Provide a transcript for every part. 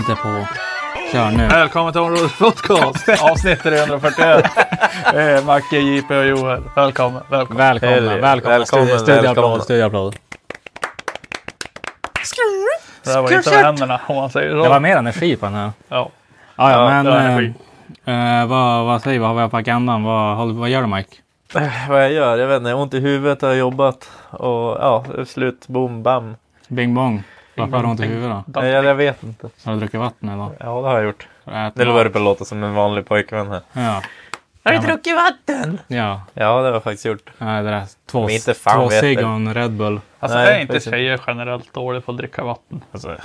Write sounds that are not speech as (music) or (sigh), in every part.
Inte på. Kör nu. Välkommen till Området Podcast, avsnitt 341. (laughs) eh, Macke, JP och Joel. Välkommen. Välkommen. Välkomna, välkomna. välkommen, Studie- Studieapplåd, välkomna. studieapplåd. Det här var inte med händerna om man säger så. Det var mer energi på den här. Ja. Ja, ja, Ja, men eh, eh, vad, vad säger vi? Vad har vi på agendan? Vad, vad gör du Mike? Eh, Vad jag gör? Jag vet inte. Ont i huvudet har jag jobbat. Och ja, slut. Boom, bam. Bing bong. Varför har du ont i huvudet då? Nej, jag, vet inte. Har du druckit vatten idag? Ja, det har jag gjort. Det börjar låta som en vanlig pojkvän här. Ja. Har du druckit vatten? Ja, Ja, det har jag faktiskt gjort. nej, det där. Två, Men inte fan två cigg och en Red Bull. Alltså Nej, är inte tjejer generellt dåliga på att dricka vatten? Alltså,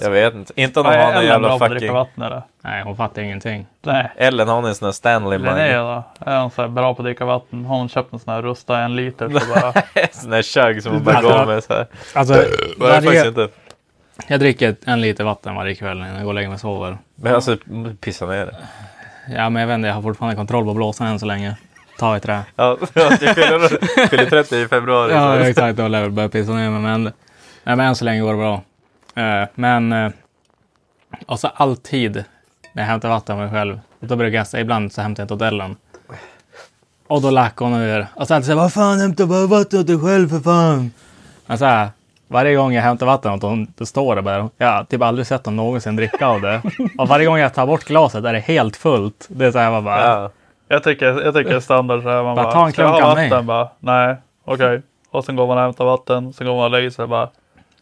Jag vet inte. Inte om de har någon jävla bra på att dricka fucking... vatten eller? nej, hon fattar ingenting. Nej. Ellen har en sån här Stanley Linnea mug. då? Är hon så här bra på att dricka vatten? Har hon köpt en sån här rusta en liter så (laughs) bara... sån här chug som hon bara Alltså, går med så här. Alltså, Det är faktiskt varje, inte. Jag dricker en liter vatten varje kväll innan jag går och lägger mig och sover. Men alltså, pissa ner det. Ja, men jag vet inte, jag har fortfarande kontroll på blåsan än så länge. Ta i trä. Ja, (laughs) jag fyller, fyller 30 i februari. Ja, exakt. Då lär jag börja pissa ner mig. Men, nej, men än så länge går det bra. Eh, men eh, och så alltid när jag hämtar vatten av mig själv. Då brukar jag säga ibland så hämtar jag inte åt Ellen. Och då lackar hon ur. Och så alltid säger vad fan hämta bara vatten åt dig själv för fan. Men så här, varje gång jag hämtar vatten åt hon, då står det bara. Jag har typ aldrig sett hon någonsin dricka av det. Och varje gång jag tar bort glaset är det helt fullt. Det är så här man bara. Ja. Jag tycker, jag tycker det är standard så här. Man Bara bara, ta en klunk av mig." vatten? Bara, nej, okej. Och sen går man och hämtar vatten. Sen går man och lägger sig bara.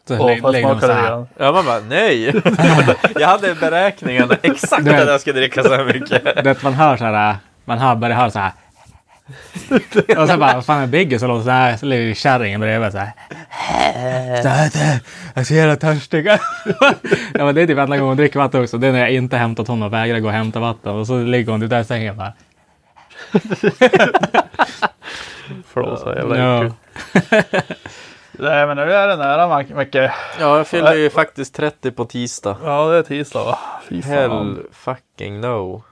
Så Åh, får jag smaka grann? Ja, man bara nej. (laughs) jag hade beräkningen exakt att jag skulle dricka så här mycket. Det man hör så här, man hör, börjar höra så här. Och så bara, vad fan är Biggie som låter så här? Så ligger kärringen bredvid så här. Så här, så här. Jag är så jävla törstig. ja, men det är typ enda gången hon dricker vatten också. Det är när jag inte hämtat honom och vägrar gå och hämta vatten. Och så ligger hon där i sängen och bara. Förlåt, så jävla Ja. Nej men nu är det nära Macke. Ja, jag fyller ju faktiskt 30 på tisdag. Ja det är tisdag va? Fy fan. Hell fucking no.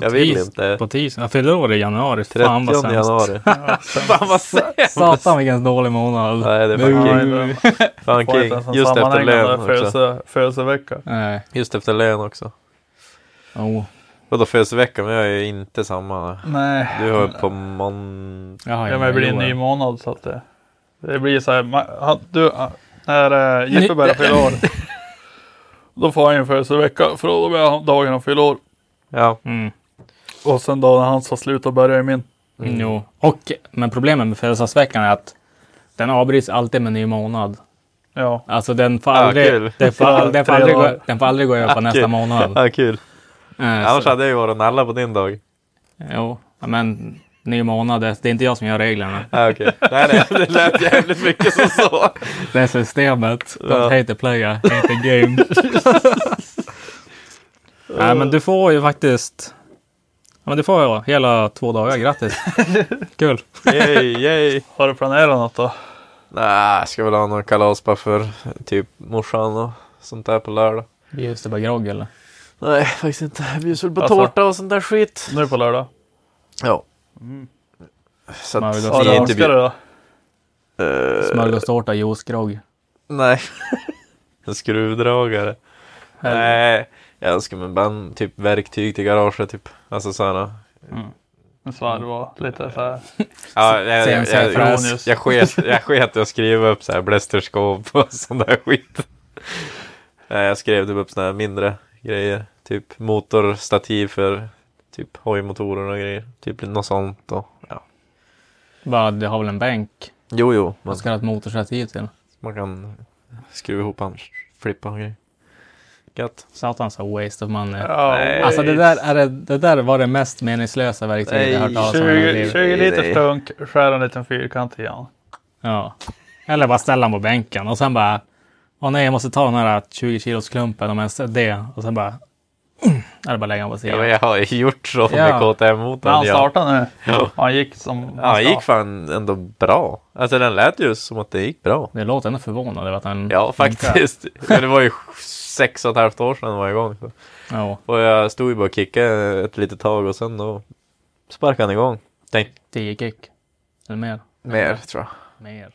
Jag vill Tis- inte. På tisdag. Jag fyller år i januari. 30 Fan vad sämst. januari. (laughs) Fan vad sämst. Satan vilken dålig månad. Nej, det är (laughs) fan king. Fan king. Just efter lön också. födelse- Födelsevecka. Nej. Just efter lön också. Oh. Vadå födelsevecka? Men jag är ju inte samma. Nej. Du har ju på mån... Jag har Ja men det blir en ny månad så att det. Det blir så här. Du, när uh, Jippe börjar fylla år. (laughs) Då får han ju en födelsevecka. För då han dagen han fyller år. Ja. Mm. Och sen då när han ska sluta börjar ju min. Mm. Jo. Och, men problemet med födelsedagsveckan är att den avbryts alltid med ny månad. Ja. Alltså den får Ja, aldrig, kul. den får, all- den får aldrig, gå, den får aldrig gå över på nästa Kul. månad. Ja, kul. Eh, Annars så, hade jag ju varit nalla på din dag. jo, men ny månad, det är inte jag som gör reglerna. Ja, okej. Nej, nej, det lät jävligt mycket som så. (laughs) Det är systemet. Don't Ja. hate the player, hate the game. (laughs) Nej, men du får ju faktiskt... Ja, men du får ju hela två dagar. Grattis! (laughs) Kul! Yay, yay. Har du planerat något då? Nej, jag ska väl ha någon kalas bara för typ morsan och sånt där på lördag. Bjuds det bara grogg eller? Nej, faktiskt inte. Jag bjuds väl på Alltså? tårta och sånt där skit. Nu på lördag? Ja. Så att Ja, vi du är inte det bjud... då? Eh, Smörgåstårta, juicegrogg. Nej. (laughs) en skruvdragare. Nej. Jag önskar mig bara typ verktyg till garaget typ. Alltså sådana. En svarv och lite så här. Ja, jag, jag, jag, jag, jag, sket, jag sket att skriva upp så här blästerskåp och (laughs) sån där skit. Nej, jag skrev typ upp såna här mindre grejer. Typ motorstativ för typ hojmotorer och grejer. Typ något sånt och ja. Bara, du har väl en bänk? Jo, jo. Man, ska ha ett motorstativ till? man kan skruva ihop han, flippa och grejer. Gött. Satan så waste of money. Nej. Alltså det där, är det, det där var det mest meningslösa verktyget jag hört talas om i mitt 20, liv. 20 liter stunk, skär en liten fyrkant i han. Ja. Eller bara ställa den på bänken och sen bara, åh nej jag måste ta den här 20 kilos klumpen om ens det. Och sen bara, eller bara lägga på Ja, sidan. men jag har ju gjort så Ja. med KTM-motorn. han ja. startade nu. Ja. Han gick som Ja, han gick fan ändå bra. Alltså den lät ju som att det gick bra. Det låter ändå förvånande att den Ja, faktiskt. (laughs) Det var ju sex och ett halvt år sedan den var igång. Så. Ja, Och jag stod ju bara och kickade ett litet tag och sen då sparkade han igång. Tänkte 10 kick. Eller mer. mer tror jag. Mer.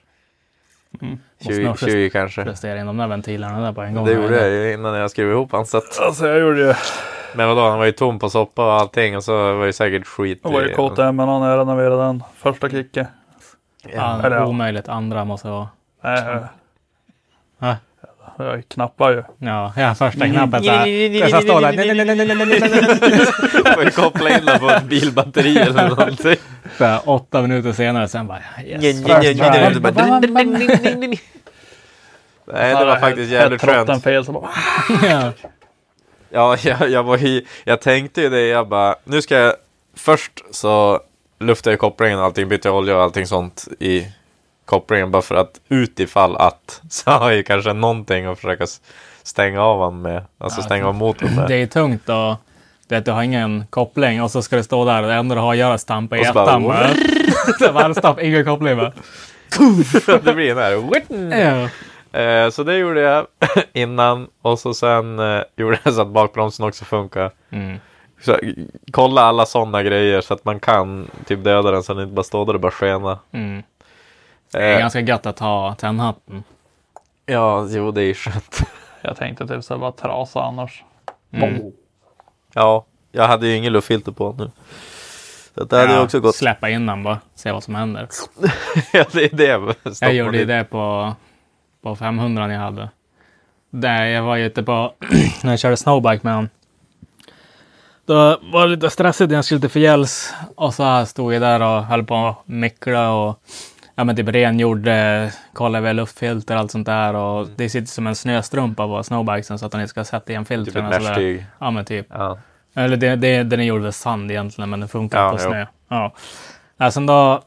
20, Måste 20 kanske. Prestera in de där ventilerna där på en gång. Det gjorde jag ju innan jag skrev ihop han. Så att, Alltså jag gjorde ju. Men vadå, han var ju tom på soppa och allting och så var det säkert skit. Det var ju KTM men han renoverade den. Första kicken. Ja, Eller ja. omöjligt. Andra måste vara. Nej, jag- Ja. jag knappar ju. Ja, ja första knappen så här. Jag ska stå där. Får ju koppla in den på ett bilbatteri eller någonting. Så här, Åtta minuter senare sen bara yes. Nej, det var faktiskt jävligt Trotten skönt. fel så bara. Ja. Ja, (laughs) jag, jag var ju, jag tänkte ju det, jag bara, nu ska jag, först så luftade jag kopplingen och allting, bytte olja och allting sånt i kopplingen bara för att utifall att, (laughs) så har jag ju kanske någonting att försöka stänga av han med, alltså Ja, stänga av motorn med. (laughs) Det är tungt och du vet, du har ingen koppling och så ska du stå där och det enda du har att göra är att stampa i ettan. stopp, ingen koppling bara. det blir den här, Ja. Eh, så det gjorde jag (laughs) innan och så sen eh, gjorde jag så att bakbromsen också funkar. Mm. Så, kolla alla sådana grejer så att man kan typ döda den så den inte bara står där och bara skena. Mm. Det är Eh, ganska gött att ha tändhatten. ja, jo det är skönt. (laughs) Jag tänkte typ så bara trasa annars. Mm. Ja, jag hade ju ingen luftfilter på nu. Så det hade ju Ja, också gått. Släppa in den bara, se vad som händer. (laughs) ja, det är det. Jag gjorde ju det på, på 500 jag hade. Där jag var ute på, (clears throat) när jag körde snowbike med honom. Då var det lite stressigt när jag skulle till förgälls. Och så stod jag där och höll på att mickla och ja, men typ rengjorde, kollade väl luftfilter och allt sånt där. Och det sitter som en snöstrumpa på snowbikesen så att den inte ska sätta igen Typ ett filtren. och sådär. meshtyg. Ja men typ. Ja. Eller det, det, den är gjord av sand egentligen, men den funkar Ja, på jo. snö. Ja. Ja, sen då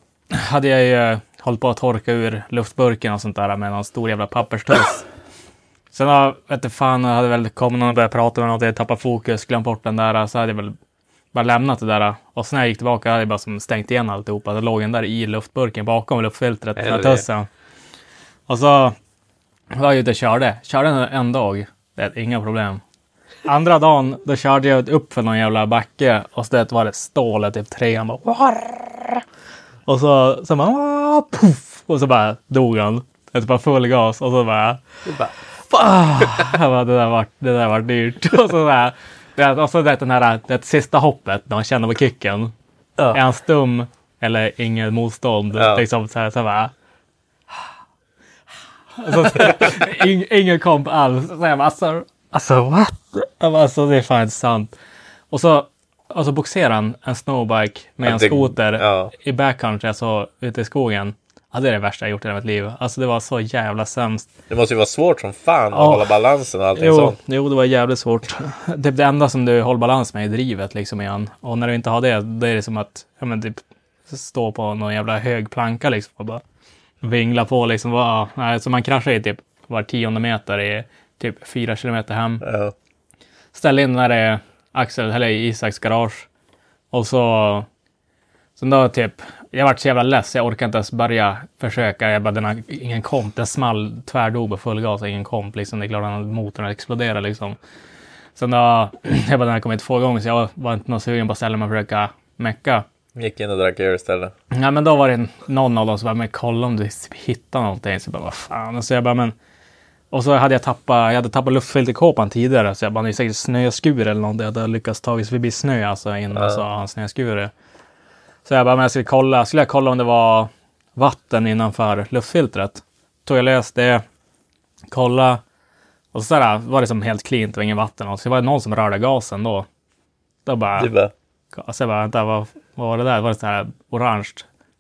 hade jag ju hållit på att torka ur luftburken och sånt där med någon stor jävla papperstuss. (laughs) Sen då, vet du fan, jag hade väl kommit någon och börjat prata med något, jag tappade fokus, glömt bort den där, så hade jag väl bara lämnat det där. Och sen när jag gick tillbaka hade jag bara som stängt igen alltihopa. Det låg den där i luftburken bakom luftfiltret, den där tussen. Och så var jag ute och körde. Körde en, en dag, det är inga problem. Andra dagen, då körde jag upp för någon jävla backe och så det var det stålet typ trean bara. "Warr!" Och så, så bara, "Ah, puff, och så bara dog han. Det var full gas och så bara, bara, det där var, det där var dyrt. (laughs) Och så där, det, och så det, den här, det sista hoppet när man känner på kicken. Är han stum eller inget motstånd? Ja. Liksom så här, så bara, så, (laughs) ing, ingen komp alls. Så jag bara, alltså, alltså what? Jag bara, alltså det är fan inte sant. Och så, och så boxerade han en snowbike med Ja, en det- skoter ja. i backcountry, alltså ute i skogen. Ja, det är det värsta jag gjort i hela mitt liv. Alltså det var så jävla sämst. Det måste ju vara svårt som fan att Ja. hålla balansen och allting Jo, sånt. jo, det var jävligt svårt. Typ det enda som du håller balans med är drivet liksom igen. Och när du inte har det, då är det som att ja, men typ, stå på någon jävla hög planka liksom och bara vingla på liksom. Bara, nej, så man kraschar ju typ var tionde meter i typ fyra kilometer hem. Ja. Ställ in när det är Axel, eller i Isaks garage. Och så... Sen då typ, jag vart så jävla less, jag orkade inte ens börja försöka. Jag bara, den har ingen komp, den small tvärdog på full gas, ingen komp liksom. Det är klart att motorn exploderar liksom. Sen då, (clears throat) jag bara, den har kommit två gånger så jag var inte någon sugen på att ställa mig och försöka mecka. Gick in och drack öl istället. Ja, men då var det någon av dem som bara, men kolla om du hittar någonting. Så jag bara, vad fan. Så jag bara, men... Och så hade jag tappat, jag hade tappat luftfilterkåpan tidigare. Så jag bara, det är säkert snöskur eller någonting. Jag hade lyckats ta sig förbi snö alltså innan Ja. så han snöskur. Så jag bara, men jag skulle kolla, skulle jag kolla om det var vatten innanför luftfiltret. Tog jag lös det, kolla. Och så där var det som helt cleant, det var ingen vatten. Och så var det någon som rörde gasen då. Då bara, Du bara, Alltså jag bara, vänta, vad, vad var det där? Var det så här orange?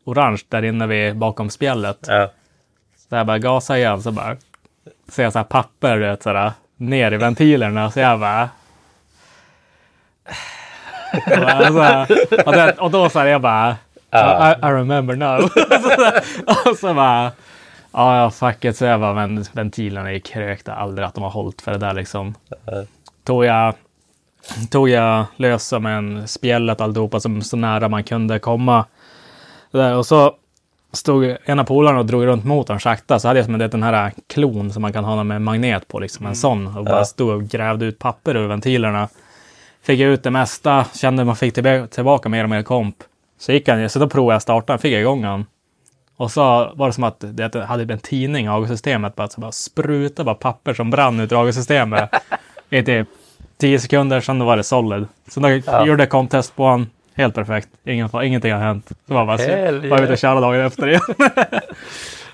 Orange där inne vid, bakom spjället. ja. Så jag bara gasar igen, så bara ser jag så här papper, vet, så här, ner i ventilerna. Så jag bara... Och bara så här, och, det, och då så här, jag bara... I, I remember now. (laughs) och så bara... Ja, ja, fuck it. Så jag bara, men ventilerna är krökta. Aldrig att de har hållit för det där liksom. Tog jag, tog jag lös som en spjället alltihopa som så nära man kunde komma. Där, och så stod ena polaren och drog runt motorn sakta. Så hade jag som en, den här klon som man kan ha med magnet på, liksom en sån. Och bara stod och grävde ut papper ur ventilerna. Fick ut det mesta, kände man fick tillbaka, mer och mer komp. Så gick han, så då provade jag starta, fick jag igång han. Och så var det som att det hade en tidning i avgassystemet, bara, så bara spruta bara papper som brann ut ur avgassystemet. (laughs) I typ 10 sekunder, sen då var det solid. Så då gjorde jag komptest på honom. Helt perfekt. Ingen, ingenting har hänt. Så var bara, Hell var ute och köra dagen efter igen. (laughs)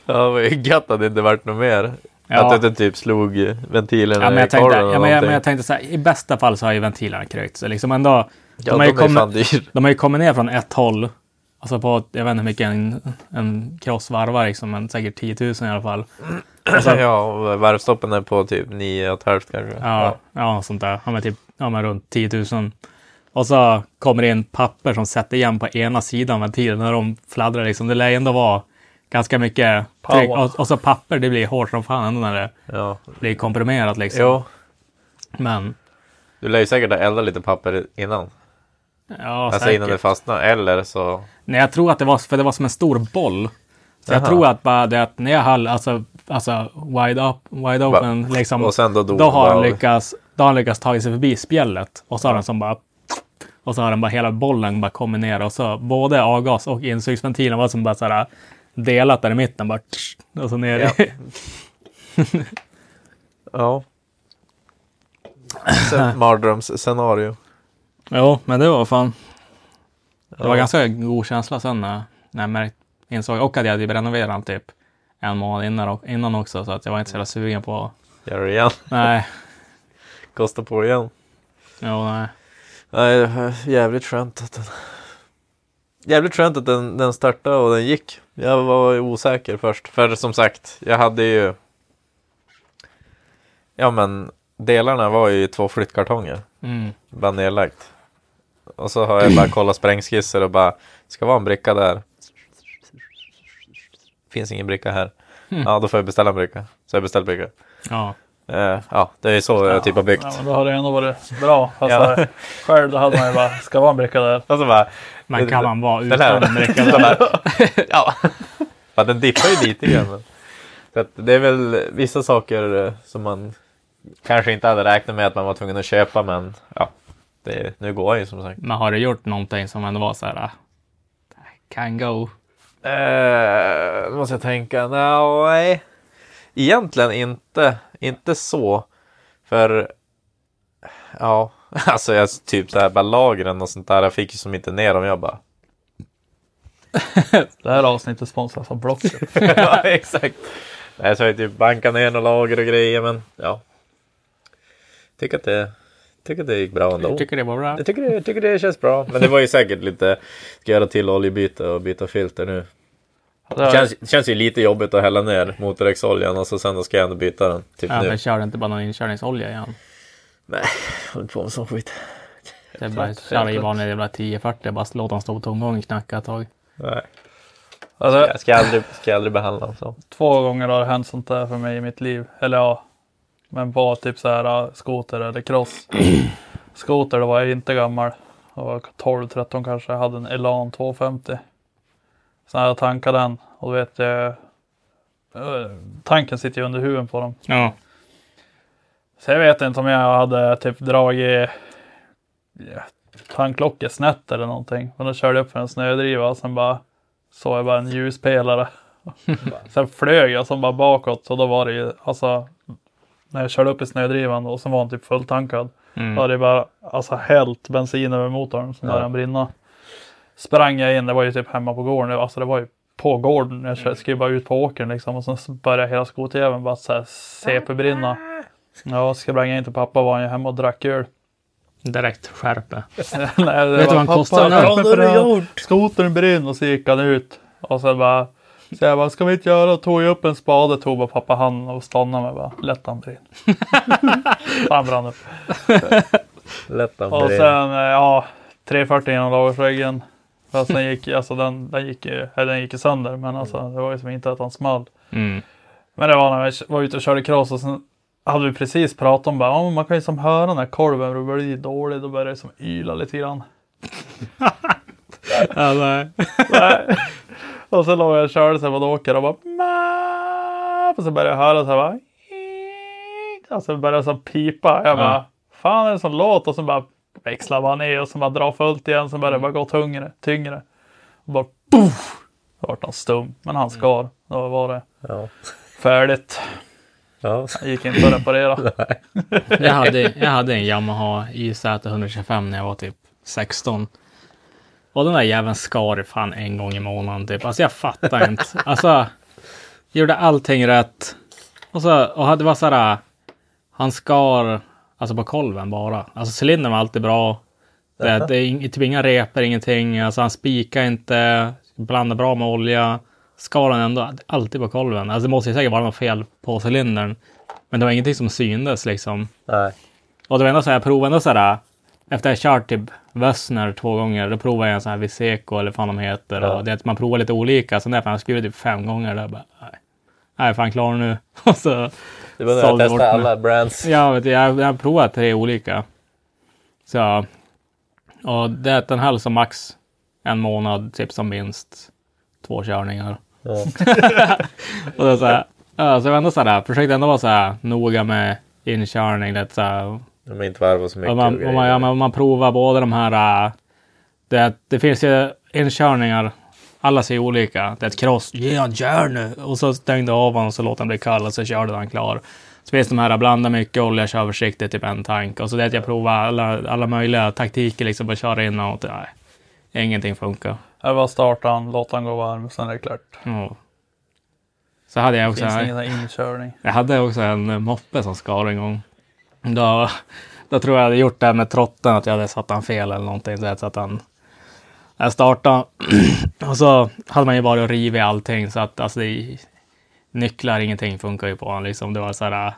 Ja, det ju gött att det inte vart något mer. Ja. Att du inte typ slog ventilerna Ja, men jag tänkte, korven ja, eller men jag, men jag tänkte så här, i bästa fall så har ju ventilerna krökt. Liksom ändå, Ja, de, de, har ju kommit, de har ju kommit ner från ett håll. Alltså på, jag vet inte hur mycket en, en cross varvar, liksom, men säkert 10 000 i alla fall. Och så, (clears throat) Ja, varvstoppen är på typ 9,5 kanske. Ja, ja, sånt där. Ja, men typ ja, men runt 10 000. Och så kommer det in papper som sätter igen på ena sidan ventilen när de fladdrar. Liksom. Det lär ändå vara ganska mycket tryck. Och, och så papper, det blir hårt som fan ändå när det ja. blir komprimerat. Liksom. Jo, Men du lär ju säkert ha eldat lite papper innan. ja, alltså säkert. innan det fastnar. Eller så... Nej, jag tror att det var, för det var som en stor boll. Så jag Jaha. tror att bara det att när jag höll, alltså, alltså wide, up, wide open, liksom, Och sen då då har han lyckats, då har han lyckats ta sig förbi spjället. Och så har den som bara, och så har den bara hela bollen bara kommit ner och så både avgas och insugsventilen var som bara så här delat där i mitten bara, och så ner. Ja. (laughs) Ja. Sen (laughs) Mardrömsscenario. jo, men det var fan. Det var Ja. ganska god känsla sen när, när jag insåg, och att jag hade renoverat den typ en månad innan, innan också, så att jag var inte så jävla sugen på, Gör det igen. nej, (laughs) Kosta på igen. jo, nej. Nej, jävligt skönt att den... Jävligt skönt att den, den startade och den gick. Jag var osäker först. För som sagt, jag hade ju... Ja men, delarna var ju två flyttkartonger. Mm. Bara nedlagt. Och så har jag bara kollat sprängskisser och bara, ska vara en bricka där. Finns ingen bricka här. Ja, då får jag beställa en bricka. Så jag beställt bricka. Ja. Eh, ja, det är så jag typ har byggt. Ja, då hade det ändå varit bra. Fast Ja. eh, (laughs) själv då hade man ju bara, ska vara en bricka där. Och så bara, Men kan man vara utan här- en bricka den där? här- (laughs) ja. ja, den dippar ju lite grann. men- Så att det är väl vissa saker eh, som man kanske inte hade räknat med att man var tvungen att köpa, men ja, det, nu går ju som sagt. Men har du gjort någonting som ändå var så här, ah, can go? Nu måste jag tänka. Nej, egentligen inte. Inte så. För ja, (laughs) alltså jag typ så här bara lagren och sånt där. Jag fick ju som inte ner dem. Jag bara. (laughs) Det här avsnittet sponsras av Blocket. (laughs) ja, exakt. Nej, så har jag typ bankat ner några lager och grejer, men ja. Tycker att det, tycker att det gick bra ändå. Jag tycker det var bra. Jag tycker det, jag tycker det känns bra. Men det var ju säkert lite, ska göra till oljebyte och byta filter nu. Det Det känns, det känns ju lite jobbigt att hälla ner motorexoljan och så sen då ska jag ändå byta den. Typ Ja, nu. men kör inte bara någon inkörningsolja igen. Nej, jag håller på med sån skit. Det är bara att köra i vanlig jävla 1040, bara låta den stå på tomgång och knacka ett tag. Nej. Alltså, Jag ska aldrig, ska aldrig behandla dem så. två gånger har det hänt sånt där för mig i mitt liv. Eller ja, men på typ så här skoter eller cross. (clears throat) skoter, då var jag inte gammal. Jag var 12-13 kanske. Jag hade en Elan 250. Sen hade jag tankat den och du vet, eh, tanken sitter ju under huven på dem. Ja. Så jag vet inte om jag hade typ dragit ja, tanklocket snett eller någonting. Och då körde jag upp för en snödriva och sen bara såg jag bara en ljuspelare. (laughs) sen flög jag som bara bakåt och då var det ju alltså när jag körde upp i snödrivan och sen var den typ fulltankad. Mm. Då hade det bara alltså hällt bensin över motorn som började brinna. Sprang jag in, det var ju typ hemma på gården, alltså det var ju på gården. Jag kör- skulle bara ut på åkern liksom och sen så började hela skoterjäveln bara såhär CP-brinna. Ja, sprang jag in till pappa var han ju hemma och drack öl. Direkt skärpe. (laughs) Nej, det Vet du vad han "Pappa, kostar nu?" jag Vad har du gjort? Skotern brinner och så gick han ut. Och sen bara, så jag bara, ska vi inte göra? Tog jag upp en spade, tog bara pappa handen och stannade mig bara, lätt han brinn. han (laughs) brann upp. (laughs) Lätt att Och bli- sen, eh, ja, 340 genom lagårsväggen. Fast den gick, alltså den, den gick ju, eller den gick ju sönder, men alltså det var ju som inte att han small. Mm. Men det var när vi var ute och körde cross och sen hade vi precis pratat om bara, ja, men man kan ju som höra när kolven då blir dålig, då börjar det som yla lite grann. (laughs) Ja, nej. Nej. och så låg jag och körde så här på åker och bara "Map", och så började jag höra så här bara och så började det så pipa. Jag bara, fan är det som låt? Och så bara växlar man ner och så bara drar fullt igen. Så började det bara gå tyngre, tyngre. Och bara poff! Vart han stum. Men han skar. Då var det Ja. färdigt. Ja. Det gick inte att reparera. (laughs) Jag hade, jag hade en Yamaha YZ 125 när jag var typ 16. Och den där jäveln skar fan en gång i månaden typ. Alltså jag fattar inte. Alltså, gjorde allting rätt. Och så, och det var så här, han skar alltså på kolven bara. Alltså cylindern var alltid bra. Det, det är typ inga repor, ingenting. Alltså han spikade inte, blandade bra med olja. Skar han ändå alltid på kolven. Alltså det måste ju säkert vara något fel på cylindern. Men det var ingenting som syndes liksom. Nej. Och det var ändå så här, jag provade ändå så här, efter jag kört typ Wessner två gånger, då provade jag en sån här Viseco eller vad fan de heter. Ja. Och det, är att man provar lite olika, så där fan jag skrev typ fem gånger. Där, bara, nej, jag är fan klar nu. (laughs) Och så Det var när jag testade alla brands. Ja, vet du, jag, jag har provat tre olika. Så, och det, den höll som max en månad, typ som minst två körningar. Ja. (laughs) Och det är så här, ja, så jag ändå så här, försökte ändå vara så här noga med inkörning. Det, så här, De inte varvat så mycket. om man, om man, ja, man provar både de här... äh, Det, det finns ju inkörningar. Alla ser olika. Det är ett cross. Ge han järn nu! Och så stängde av honom och så låter han bli kall och så körde han klar. Så finns de här blanda mycket olja, kör försiktigt, typ en tank. Och så det att jag provar alla, alla möjliga taktiker liksom att köra in och nej, ingenting funkar. Jag bara starta han, låta han gå varm, sen är det klart. Ja. Så hade jag Det också... finns ingen inkörning. Jag hade också en eh, moppe som skar en gång. Då, då tror jag jag hade gjort det här med trotten, att jag hade satt han fel eller någonting. Så att han, jag startade (clears throat) och så hade man ju bara rivit allting så att alltså, det, nycklar, ingenting funkar ju på honom. Liksom. Det var så här, äh,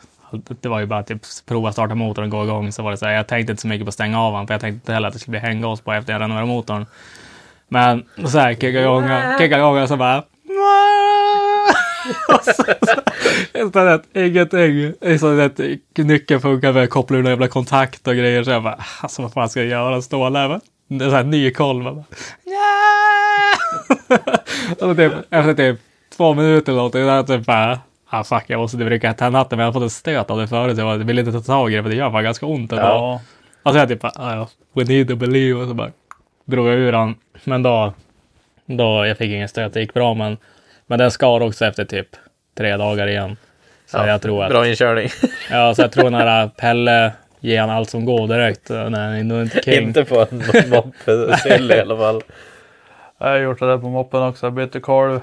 det var ju bara typ prova starta motorn och gå igång. Så var det så här, jag tänkte inte så mycket på att stänga av honom, för jag tänkte inte heller att det skulle bli hänggas på efter jag renoverade motorn. Men så här kickade igång, kickade igång och så bara (laughs) och så, så, istället ingenting. Istället nyckeln funkar med att koppla ur någon jävla kontakt och grejer. Så jag bara, alltså vad fan ska jag göra? Stå där va? Det är så här ny koll. Man (laughs) typ, efter typ två minuter eller någonting, där typ bara, ah fuck jag måste typ rycka ett natten. Men jag har fått en stöt av det förut. Jag ville inte ta tag i det för det gör fan ganska ont ändå. Ja. Och så jag typ bara, ah, ja, we need to believe. Och så bara drog jag ur han. Men då, då, jag fick ingen stöt. Det gick bra. Men, men den skar också efter typ tre dagar igen. Så jag tror att, Bra inkörning. ja, så jag tror när Pelle ger han allt som går direkt. eh, När han är inte king. inte på en (laughs) moppe i alla fall. Jag har gjort det där på moppen också. Jag bytte kolv.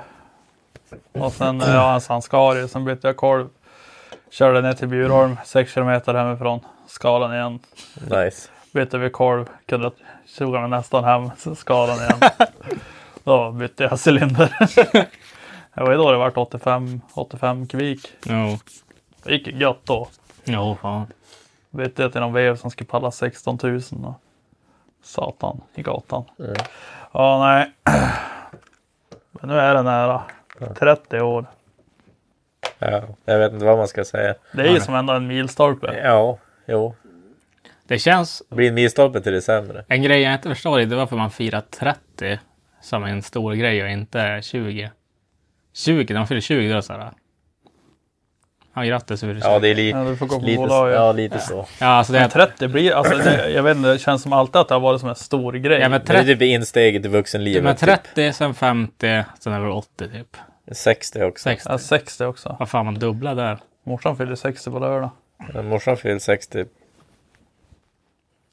Och sen, ja alltså han skar ju. Sen bytte jag kolv. Körde ner till Bjurholm, 6 kilometer hemifrån. Skar den igen. Nice. Bytte vi kolv. Kunde tog den nästan hem. (laughs) Den igen. Då bytte jag cylinder. (laughs) Det var ju då det vart 85, 85 kubik. Jo, Det gick ju gött då. jo fan. Bytte jag till någon vev som skulle palla 16 000. Och satan i gatan. Ja, nej. (clears throat) Men nu är det nära. 30 år. Ja, jag vet inte vad man ska säga. Det är ju som ändå en milstolpe. Ja, jo. Det känns, Det blir en milstolpe till det sämre. en grej jag inte förstår är det är varför man firar 30 som en stor grej och inte 20. 20, när man fyller 20 då är det så här. Ja, grattis. vill du Ja, det är li Ja, du får gå på lite, bolaget. ja, lite så. ja, alltså det är... 30 blir, alltså det, jag vet inte, det känns som alltid att det har varit som en stor grej. Ja, men Men det är 30, typ insteget i vuxenlivet. men typ. 30, sen 50, sen över 80 typ. 60 också. 60. Ja, 60 också. Vad fan, man dubblar där. Morsan fyller 60 på lördag. Ja, Morsan fyller 60.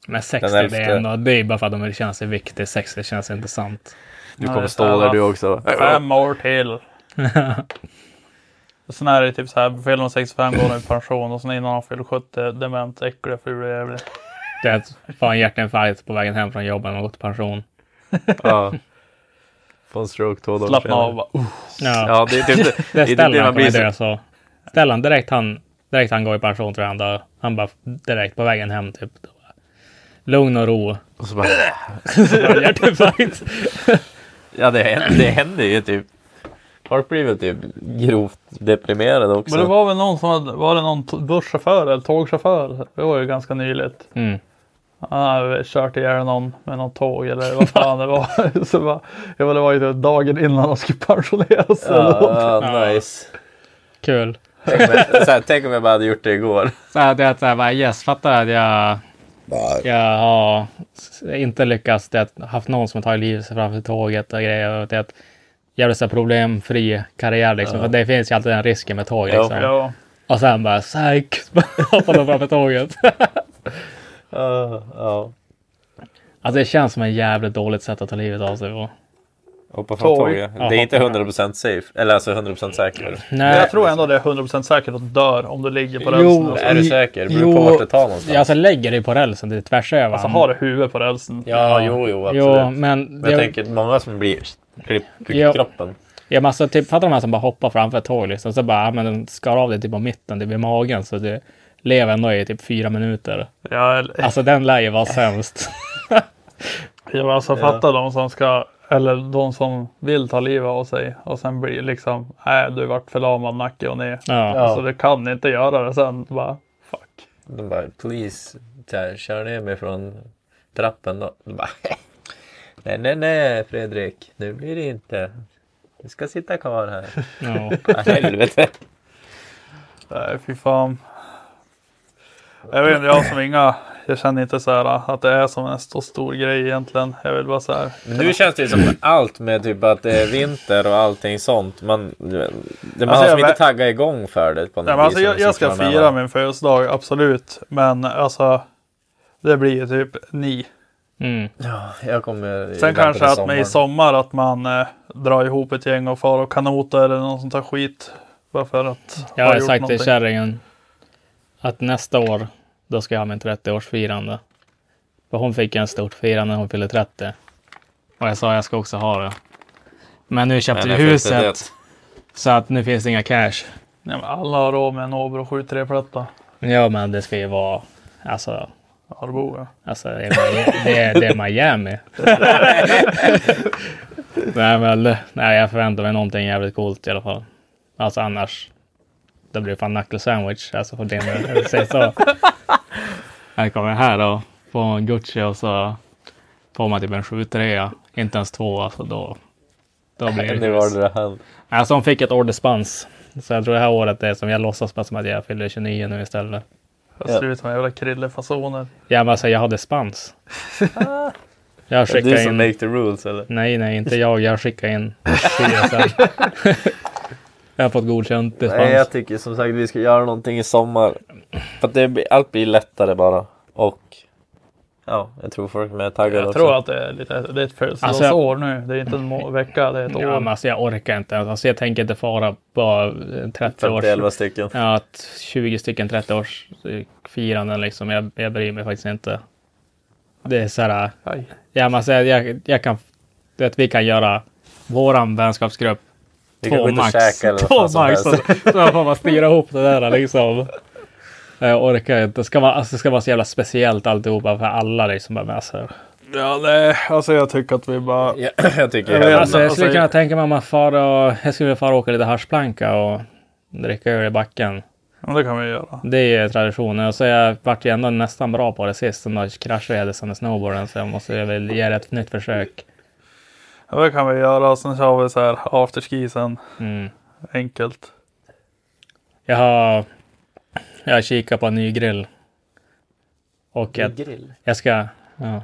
Men 60, Den det är ändå, det är bara för att de vill känna sig viktiga. 60 känns inte sant. Du Ja, kommer det stå så där du också. Fem år till. (laughs) Och Sen är det typ så här, fyller man 65 går man i pension och sen innan han fyller 70, dement, äcklig, ful och jävlig. Det är att få en hjärtinfarkt på vägen hem från jobbet och gå till pension. (laughs) Ja. Få en stroke två dagar Slappna av bara. Uh. Ja, Ja, det är typ det. (laughs) det är det, typ det Stellan man blir dö så. så. Stellan, direkt han, direkt han går i pension tror jag han dör. Han bara direkt på vägen hem typ. Lugn och ro. Och så bara, (laughs) Hjärtinfarkt. ja, det händer, det händer ju typ. Folk blir väl typ grovt deprimerade också. Men det var väl någon som hade, var det någon busschaufför eller tågchaufför? Det var ju ganska nyligt. Mm. Han hade kört ihjäl någon med någon tåg eller vad fan det var. (laughs) så bara, ja, men det var ju typ dagen innan han skulle pensionera sig. eller något. Ja, nice. Kul. Tänk om, jag, så här, tänk om jag bara hade gjort det igår. Så här, det är att så här, bara, yes, fattar att jag, jag har inte lyckats. Det är att haft någon som har tagit livet sig framför tåget och grejer. Och det är att jävligt så problemfri karriär liksom. För det finns ju alltid den risken med tåg Ja. liksom. Ja. Och sen bara psyk, (laughs) hoppar de framför tåget. (laughs) Ja, ja. Alltså det känns som ett jävligt dåligt sätt att ta livet av sig på. Hoppa från Tåg. tåget. Ja, Det är inte hoppa. 100% safe. Eller alltså 100% säker. Nej, jag tror ändå det är 100% säkert att du dör om du ligger på Jo, rälsen. Alltså, Är du Jo, säker? Det beror på vart du tar någonstans. jag alltså lägger dig på rälsen, det är tvärs över. alltså har du huvudet på rälsen. Ja, jo, jo, absolut. Jo, men... Men jag tänker många som blir klipp Jo. i kroppen. Ja, men alltså, typ, fattar de här som bara hoppar framför ett tåg liksom. Så bara, ja, men den skar av dig typ på mitten, det vid magen. Så du lever ändå i typ fyra minuter. Ja, eller, Alltså den lär ju vara (laughs) sämst. ja, men alltså fatta de som ska, eller de som vill ta livet av sig och sen blir liksom, nej du vart förlamad nacke och ner. Ja. Alltså du kan inte göra det sen. Bara, fuck. De bara, please, kör ner mig från trappen då. De bara, (laughs) nej, nej, nej Fredrik, nu blir det inte. Du ska sitta kvar här. (laughs) Ja. Helvete. Nej, fy fan. Jag vet inte, jag som inga, jag känner inte så här att det är som en så stor grej egentligen. Jag vill bara så här. Men nu känns det ju som allt med typ att det är vinter och allting sånt. Man, det, man Alltså, har som inte taggat igång för det på något Nej, men alltså, vis, jag, jag ska fira min födelsedag, absolut. Men alltså, det blir ju typ ni. Mm. Ja, jag kommer Sen kanske att med i sommar att man eh, drar ihop ett gäng och far och kanota eller något sånt där skit. Bara för att Jag ha har gjort sagt till någonting. kärringen att nästa år, då ska jag ha min 30-årsfirande. För hon fick en stort firande när hon fyllde 30. Och jag sa jag ska också ha det. Men nu köpte vi huset. Så att nu finns det inga cash. Ja, men alla har råd med en Åbro 73-platta. Ja, men det ska ju vara... Alltså, Arboga. alltså det, är, det, är, det är Miami. (laughs) nej, men nej, jag förväntar mig någonting jävligt coolt i alla fall. Alltså annars. Det blir fan knuckle sandwich. Alltså för. (laughs) Jag vill säga så. Här kommer jag här och får en Gucci och så får man typ en 7-3. Inte ens två. Alltså då, då blir det Nu var det det. Alltså hon fick ett år dispens. Så jag tror det här året är som jag låtsas som att jag fyller 29 nu istället. Jag ser ut som jävla krillefasoner. Ja men alltså jag har dispens. (laughs) Jag skickar du som in... make the rules eller? Nej nej inte jag. Jag skickar in CSN. (laughs) jag har fått godkänt dispens. Nej, jag tycker som sagt vi ska göra någonting i sommar. För att det blir, allt blir lättare bara. Och ja, jag tror folk är taggade Jag också. tror att det är, lite, det är ett födelsedagsår nu. Det är inte en vecka, det är ett år. Ja men alltså jag orkar inte. Alltså jag tänker inte fara på 30 års... 50 stycken. Ja, att 20 stycken 30-års firanden liksom. Jag, jag bryr mig faktiskt inte. Det är så här. Aj. Ja, men alltså, jag, jag kan. Du vet, vi kan göra våran vänskapsgrupp. Vi Två max. Två max. Så, så får man styra ihop det där liksom. Jag orkar inte. Det ska vara, alltså, det ska vara så jävla speciellt alltihopa för alla liksom. Alltså, Ja, nej, alltså jag tycker att vi bara... Ja, (laughs) jag tycker Jag vet jag alltså, jag skulle alltså- kunna tänka mig om man far och, jag skulle vilja fara och åka lite haschplanka och dricka öl i backen. Ja, det kan vi göra. Det är traditionen. Och så jag vart ju ändå nästan bra på det sist. Sen då kraschade jag med snowboarden. Så jag måste väl ge det ett nytt försök. Ja, det kan vi göra. Sen kör vi så här afterski sen. Mm. Enkelt. Jag har, jag har kikat på en ny grill. Och jag, Grill. jag ska, ja.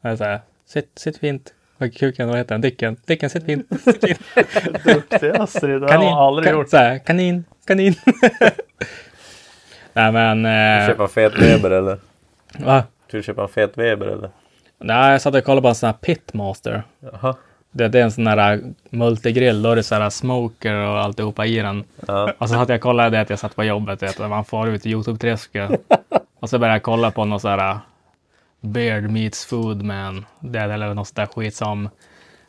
Jag här, sitt, sitt fint. Och kuken, vad heter den? Dicken. Dicken, sitt fint. (laughs) Duktig Astrid, det har Kanin. man aldrig kan, gjort. Så här, kanin, kanin. (laughs) Nej men, eh, Köpa en fet Weber eller? va? Du köpa en fet Weber eller? Nej, jag satt och kollade på en sån här pitmaster. Jaha. Det, det är en sån där multigrill, då är det så här smoker och alltihopa i den. Ja. Och så satt jag och kollade det att jag satt på jobbet, vet, du, man får ut i Youtube-träsket. och så började jag kolla på någon sån här Beard Meets Food Man. Det eller något sånt där skit som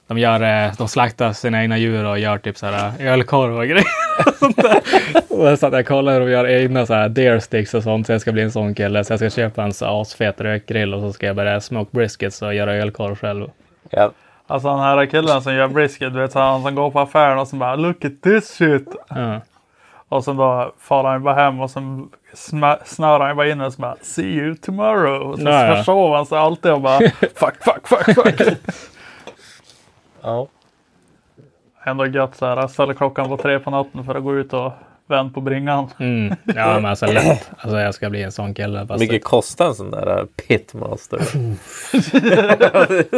de gör, eh, de slaktar sina egna djur och gör typ så här ölkorv och grejer. (laughs) och sånt där. Och så satt jag och kollade hur de gör egna så här deer sticks och sånt. Så jag ska bli en sån kille. Så jag ska köpa en så asfet rökgrill och så ska jag börja smoke briskets och göra ölkorv själv. Ja. Alltså den här killen som gör brisket, du vet så han som går på affären och så bara look at this shit. Ja. Och så bara far han bara hem och sma- snörar han bara in och så bara see you tomorrow. Och så Ja, ja. försover han sig alltid och bara (laughs) fuck, fuck, fuck, fuck. ja. Ändå gött så här, jag ställer klockan på tre på natten för att gå ut och vända på bringan. Mm. Ja, men alltså lätt. Alltså jag ska bli en sån kille. Fast Mycket kostar en sån där äh, pitmaster?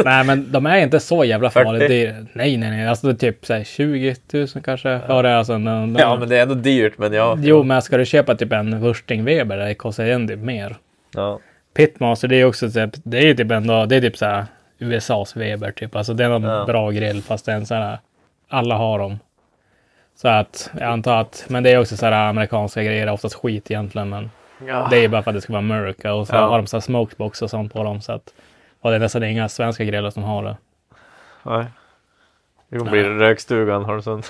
Nej, men de är inte så jävla 40. farligt dyra. Nej, nej, nej. Alltså det är typ så här 20 000 kanske. Ja, det är alltså, de, de, ja men det är ändå dyrt men ja. Jo, men ska du köpa typ en Wursting Weber, det kostar ju ändå mer. Ja. Pitmaster, det är också typ, det är typ ändå, det är typ så här USAs Weber typ. Alltså det är någon Ja. bra grill fast det är en sån här, alla har dem. Så att jag antar att, men det är också så här amerikanska grejer, oftast skit egentligen. Men det är bara för att det ska vara America och så Ja. har de så här smokebox och sånt på dem. Så att, och det är nästan inga svenska grillar som har det. Nej. Det kommer bli rökstugan har du sån.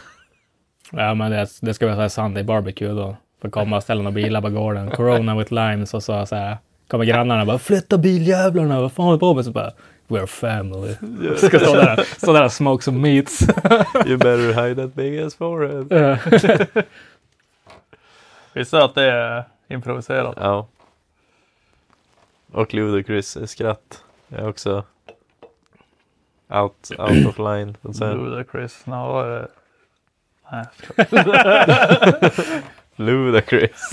Ja, men det, det ska vara så här Sunday barbecue då. Får komma och ställa några bilar på gården. Corona with limes och så, så här. Kommer grannarna och bara flytta biljävlarna, vad fan håller du på med? Så bara We're family. (laughs) Ska stå där, stå där och smoke some meats. (laughs) You better hide that big ass forehead. Eh, (laughs) Visst att det är improviserat? Ja. Och Ludacris skratt är också out, out of line. Ludacris, no, är det? Nej, jag skojar. Ludacris.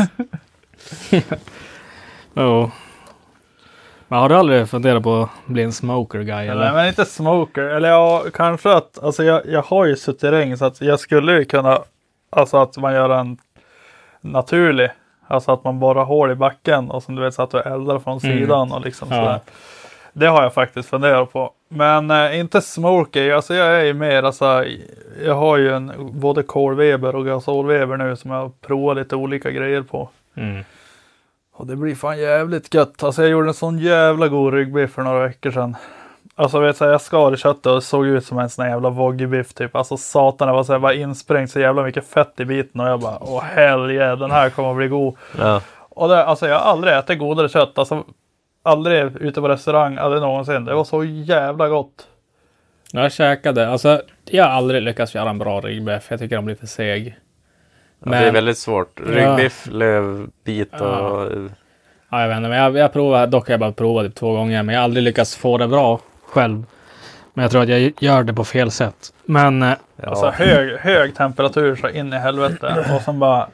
Men har du aldrig funderat på att bli en smoker guy Nej, eller? men inte smoker. Eller ja, kanske att, alltså jag, jag har ju suterräng så att jag skulle ju kunna, alltså att man gör en naturlig, alltså att man borrar hål i backen och som du vet så att du eldar från Mm. sidan och liksom Ja. sådär. Det har jag faktiskt funderat på. Men eh, inte smoker, alltså jag är ju mer, alltså jag har ju en både kolveber och gasolveber nu som jag har provat lite olika grejer på. Mm. Och det blir fan jävligt gött. Alltså jag gjorde en sån jävla god ryggbiff för några veckor sedan. Alltså vet du, jag skar i köttet och det såg ut som en sån här jävla woggybiff typ. Alltså satan, det var så här, bara insprängt så jävla mycket fett i biten och jag bara åh helge, den här kommer att bli god. Ja. Och det, alltså jag har aldrig ätit godare kött. Alltså aldrig ute på restaurang, aldrig någonsin. Det var så jävla gott. Jag käkade, alltså jag har aldrig lyckats göra en bra ryggbiff. Jag tycker de blir för seg. Ja, det är väldigt svårt. Ryggbiff, lövbit och... Ja, jag vet inte, men jag, jag provar, dock har jag bara provat typ två gånger, men jag har aldrig lyckats få det bra själv. Men jag tror att jag gör det på fel sätt. Men eh, Ja. Alltså hög, hög temperatur så in i helvete. Och sen bara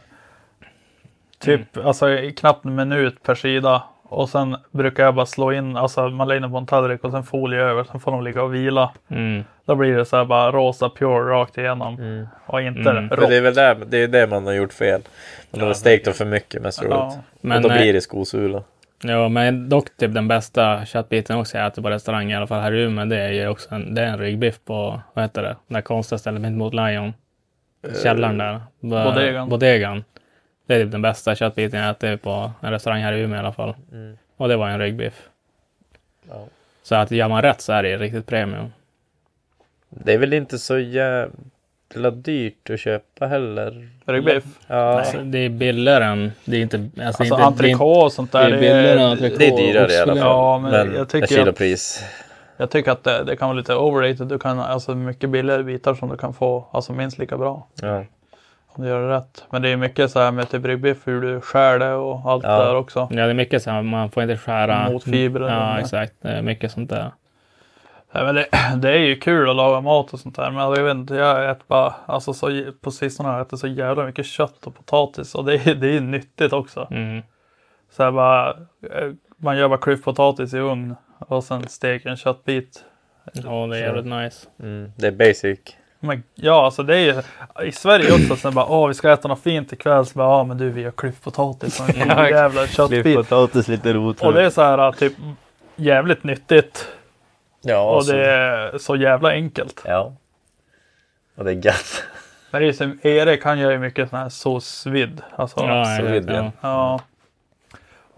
typ alltså i knappt en minut per sida. Och sen brukar jag bara slå in, alltså man lägger den på en tallrik och sen folie över. Sen får de ligga och vila. mm, Då blir det så här bara rosa pure rakt igenom. Och inte Mm. Rått. det är väl där, det, är det man har gjort fel. Man har stekt dem för mycket mest roligt. Ja. Men, och då eh, blir det skosula. ja, men dock typ den bästa köttbiten också jag äter på restaurang, i alla fall här i Umeå, det är ju också en, det är en ryggbiff på, vad heter det, det där konstiga stället mitt mot Lion. Källaren där. Bodegan. Bodegan. Det är typ den bästa köttbiten jag ätit på en restaurang här i Umeå i alla fall. Och det var en ryggbiff. Ja. Så att gör man rätt så är det riktigt premium. Det är väl inte så jävla dyrt att köpa heller. Ryggbiff. Ja, Alltså, det är billigare än... Det är inte... Alltså, Alltså entrecote och sånt där. det är billigare än entrecote. det är dyrare i alla fall. Ja, men men jag tycker per kilopris. Jag tycker att det, det kan vara lite overrated. Du kan alltså mycket billigare bitar som du kan få alltså minst lika bra. Ja. Du gör det rätt. Men det är mycket så här med typ ryggbiff, hur du skär det och allt Ja. det där också. Ja, det är mycket så här, man får inte skära... Mot fibrer Ja, det. exakt. Det är mycket sånt där. Ja, men det, (clears throat) det är ju kul att laga mat och sånt där. Men jag vet inte, jag äter bara, alltså så, på sistone har jag ätit så jävla mycket kött och potatis. Och det, är- det är ju nyttigt också. Mm. Så här bara, eh, man gör bara klyftpotatis i ugn och sen steker en köttbit. Ja, det är jävligt nice. Mm, det är basic. Men, ja, alltså det är ju i Sverige också. Sen bara, åh vi ska äta något fint ikväll. Så bara, ja men du vi har klyftpotatis och en (laughs) jävla köttbit. potatis, lite rot. Och det är så här typ jävligt nyttigt. ja, Och det är så jävla enkelt. Ja. Och det är gött. Men det är som Erik, han gör ju mycket sån här sous vide. Alltså, Ja, så jag vet, vill jag. ja. ja.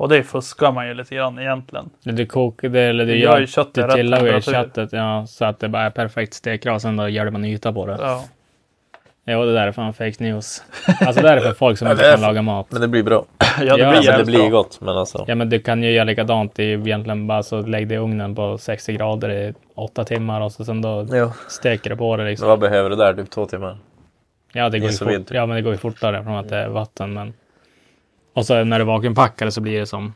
Och det fuskar man ju lite grann egentligen. Du kokar det, eller du Du gör gör, ju köttet du rätt tillagar ju köttet ja, så att det bara är perfekt stekgrad och sen då gör man yta på det. Ja. Ja, det där är fan fake news. Alltså det där är för folk som (laughs) inte kan laga mat. Men det blir bra. (laughs) ja, det Ja, blir men Men det blir gott. Men alltså. Ja, men du kan ju göra likadant. Det är egentligen bara så lägg det i ugnen på 60 grader i åtta timmar och så sen då Ja. steker du på det Så liksom. vad behöver du där? Typ två timmar? Ja, det går ju fort, vid. ja, men det går ju fortare från att det är vatten. Men... Och så när du vakuumpackar så blir det som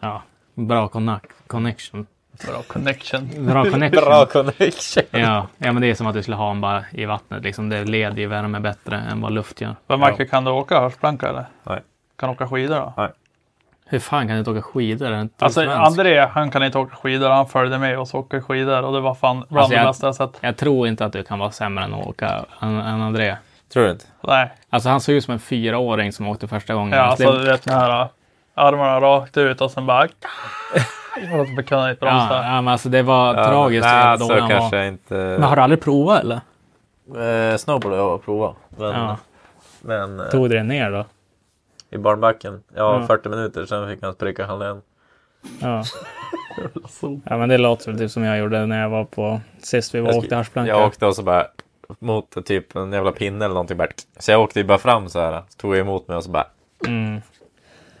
ja, bra connection. Bra connection. Bra (laughs) connection. Bra connection. Ja, ja, men det är som att du skulle ha den bara i vattnet. Liksom. Det leder ju värme bättre än vad luft gör. Men Michael, kan du åka hörsplanka eller? Nej. Kan du åka skidor då? Hur fan kan du inte åka skidor? Inte Alltså svensk? André, han kan inte åka skidor. Han följde med oss och åka skidor och det var fan bland Alltså, det jag- bästa jag sett. Jag tror inte att du kan vara sämre än att åka än, än André. Tror du inte? Nej, Alltså han såg ut som en fyraåring som åkte första gången. ja, Alltså, alltså du vet den här armarna rakt ut och sen bara... Och så kunde han inte ja, bromsa. ja, men alltså det var tragiskt. hur Nej, så dålig han var. kanske inte. Men har du aldrig provat eller? Eh, snowboard har jag provat. Men, Ja. men eh, Tog du det ner då? i barnbacken. Ja, Ja. 40 minuter. Sen fick han spricka handen. Ja. (laughs) ja, men det låter väl typ som jag gjorde när jag var på sist vi var Jag och åkte haschplanka. Jag åkte och så bara mot typ en jävla pinne eller någonting. Bara. Så jag åkte ju bara fram så här. Så tog jag emot mig och så bara. Mm.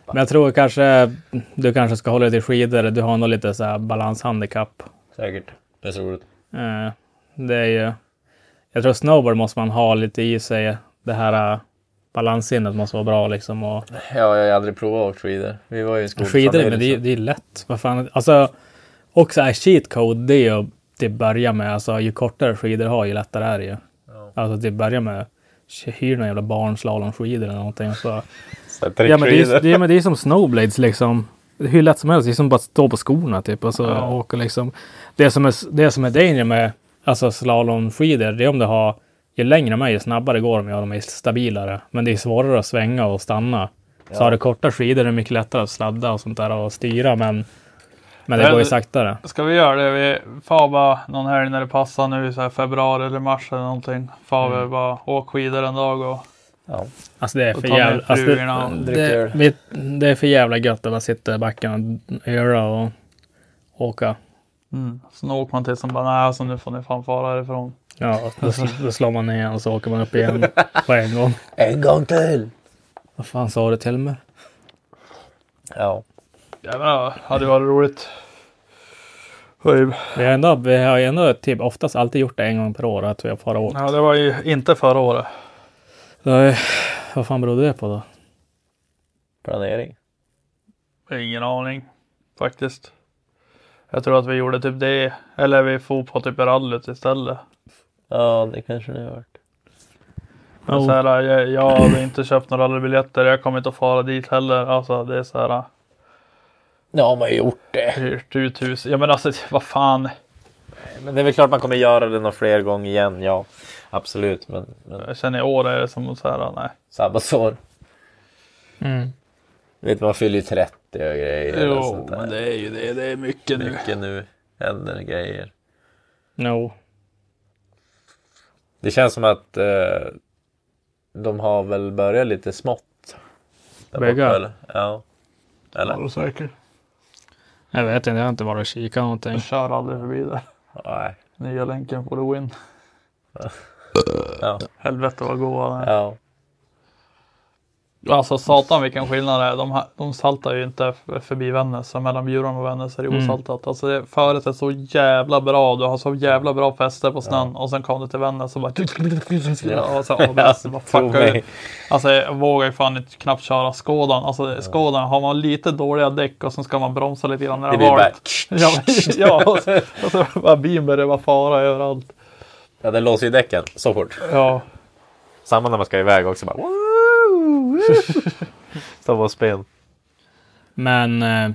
Men jag tror kanske du kanske ska hålla dig till skidor. Du har nog lite så här balanshandikapp. Säkert. Det är roligt. Eh, det är ju... Jag tror snowboard måste man ha lite i sig. Det här uh, balanssinnet måste vara bra liksom. Och Ja, jag har aldrig provat att åka skidor. Vi var ju i skolfamilj. skidor, men det, det är lätt. Vad fan. Alltså, också är cheat code, det är ju till börja med. Alltså, ju kortare skidor du har, ju lättare är det ju. Alltså till börja med, hyr någon jävla barnslalomskidor eller någonting. Så. Ja, men det, är, det, är, men det är som snowblades liksom. Hur lätt som helst. Det är som bara att stå på skorna typ. Och så Ja. åka liksom. Det som är, det som är danger med alltså slalomskidor, det är om du har ju längre de är, ju snabbare går de ju och de är stabilare. Men det är svårare att svänga och stanna. Så har du korta skidor är det mycket lättare att sladda och sånt där och styra. Men, men det Men- går ju saktare. Ska vi göra det? Vi far bara någon helg när det passar nu i så här februari eller mars eller någonting. Far Mm. vi bara åk skidor en dag och Ja. Alltså det är för jävla... Alltså det, dricka det, vi- det är för jävla gött att bara sitta i backen och öra och åka. mm. Sen åker man till som bara nej alltså nu får ni fan fara härifrån. Ja, då, (laughs) då slår man ner och så åker man upp igen på en gång. En gång till! Vad fan sa du till mig? Ja. Ja men ja, hade varit roligt. Vi har ändå, vi har ändå typ oftast alltid gjort det en gång per år att vi har fara åkt. Ja det var ju inte förra året. Så, eh, vad fan beror det på då? Planering. Ingen aning faktiskt. Jag tror att vi gjorde typ det. Eller vi for på typ rallyt istället. Ja, det kanske det har varit. Men Oh. så här, jag, jag hade inte köpt några rallybiljetter. Jag kommer inte att fara dit heller. Alltså det är så här. Ja, man har ju gjort det. Hyrt ut hus. Ja men alltså vad fan. Men det är väl klart man kommer göra det några fler gånger igen. Ja, absolut. Men, men Sen i år är det som så här. Nej. sabbatsår. Mm. Vet man fyller ju 30 och grejer. och Jo men det är ju det. Det är mycket nu. Mycket nu händer grejer. No. Det känns som att eh, de har väl börjat lite smått. Bygga? borta, eller? Ja. Eller? Jag vet inte, jag har inte varit och kikat någonting. Jag kör aldrig förbi där. Nej. Nya länken for the win. Ja. Helvete vad goa den är. ja. Alltså satan vilken skillnad det är. De, de saltar ju inte förbi Vännäs. Mellan Bjurholm och Vännäs är det Mm. osaltat. Alltså det, föret är så jävla bra. Du har så jävla bra fäste på snön. Och sen kom du till Vännäs och bara... Och så ABS. bara Tro fuckar mig. ut. Alltså jag vågar ju fan inte knappt köra Skådan. Alltså Skådan har man lite dåliga däck och sen ska man bromsa lite grann när Det har blir bara... varit. Ja, (laughs) ja och så, och så bara bilen börjar bara fara överallt. Ja, den låser ju däcken så fort. Ja. Samma när man ska iväg också bara... På spel. Men eh,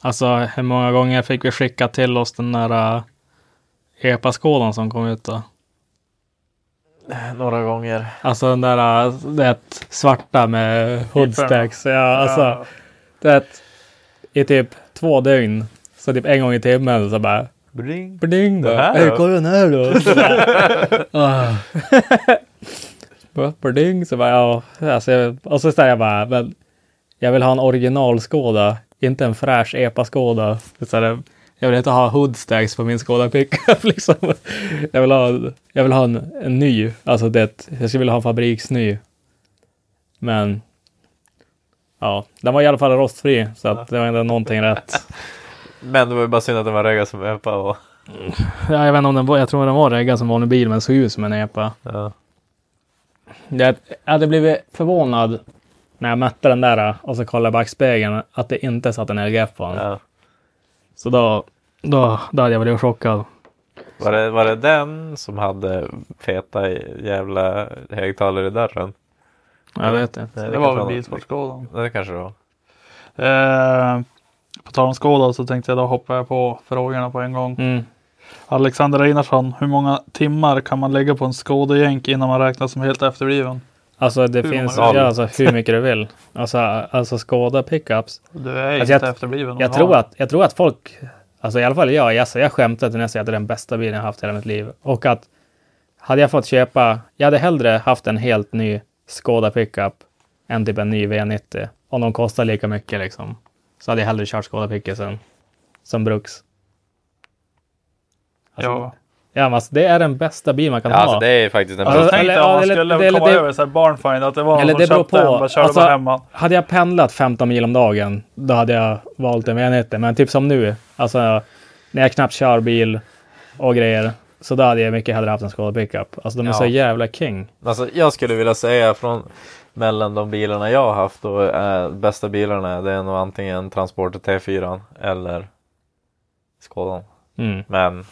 alltså hur många gånger fick vi skicka till oss den där uh, EPA-skådan som kom ut då? Några gånger. Alltså den där uh, det svarta med hoodstacks. Ja, alltså det i typ två dygn. Så typ en gång i timmen så bara. Bling Det bara. här Hej, då?" kolla den här då. (laughs) Bling så bara ja. Alltså, jag- och så säger jag bara men jag vill ha en originalskåda. Inte en fräsch epa-skåda. Så här, Jag vill inte ha hoodstacks på min Skoda pickup (laughs) liksom. Jag vill ha, jag vill ha en, en ny. Alltså det, jag skulle vilja ha en fabriksny. Men ja, den var i alla fall rostfri så att det var ändå någonting rätt. (laughs) Men det var ju bara synd att den var reggad som epa och... Ja, jag vet inte om den var, jag tror den var reggad som vanlig bil men såg ut som en epa. Ja. Jag hade blivit förvånad när jag mötte den där och så kollade jag backspegeln att det inte satt en LGF på den. ja. Så då, då, då hade jag blivit chockad. Var, det, var det den som hade feta jävla högtalare i dörren? Jag vet inte. Nej, Det var kanske väl bilsportskådan. Det kanske det var. Eh, på tal om Skåda så tänkte jag då hoppar jag på frågorna på en gång. Mm. Alexander Einarsson, hur många timmar kan man lägga på en Skådejänk innan man räknas som helt efterbliven? Alltså det Hur finns ja, alltså, hur mycket du vill. Alltså, alltså Skoda pickups. Du är Alltså, inte jag- efterbliven. Jag tror, att, jag tror att folk, alltså i alla fall jag, jag, jag skämtar till nästan att det är den bästa bilen jag haft i hela mitt liv. Och att hade jag fått köpa, jag hade hellre haft en helt ny Skoda pickup än typ en ny V90. Om de kostar lika mycket liksom. Så hade jag hellre kört Skoda pickupsen som bruks. Ja. Ja, men alltså, det är den bästa bil man kan Ja, ha. alltså det är faktiskt en Alltså, Eller- jag tänkte om man eller- skulle eller komma det- över så här barnfind att det var någon Eller som det beror köpte en på. bara körde Alltså, hemma. Hade jag pendlat 15 mil om dagen, då hade jag valt en V90. Men typ som nu, alltså när jag knappt kör bil och grejer, så då hade jag mycket hellre haft en Skoda pickup. Alltså de är Ja. så jävla king. Alltså, jag skulle vilja säga från mellan de bilarna jag har haft och äh, bästa bilarna det är nog antingen Transporter T4 eller Skådan. Mm. Men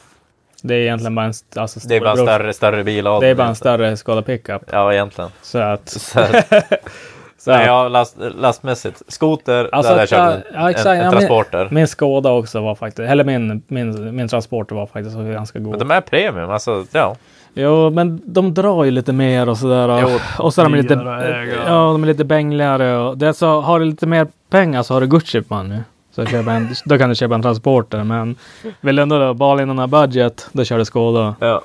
Det är egentligen bara en st- alltså, det är bara en större, större bil Det är bara en större Skoda pickup. Ja, egentligen. Så att... (laughs) Så, (laughs) Så nej, att ja, last, lastmässigt. Skoter, Alltså, där jag ja, köpt en, ja, exakt. en, en men- Transporter. min Skoda också var faktiskt, eller min, min, min Transporter var faktiskt ganska Men god. de är premium, alltså ja. Jo, men de drar ju lite mer och sådär. Och, Jo, och så är de lite, att ja, de är lite bängligare. Och det är så, har du lite mer pengar så har du Gucci på nu. Så köpa en, då kan du köpa en transporter. Men vill du ändå då, bara in den här budget, då kör du Skoda. ja.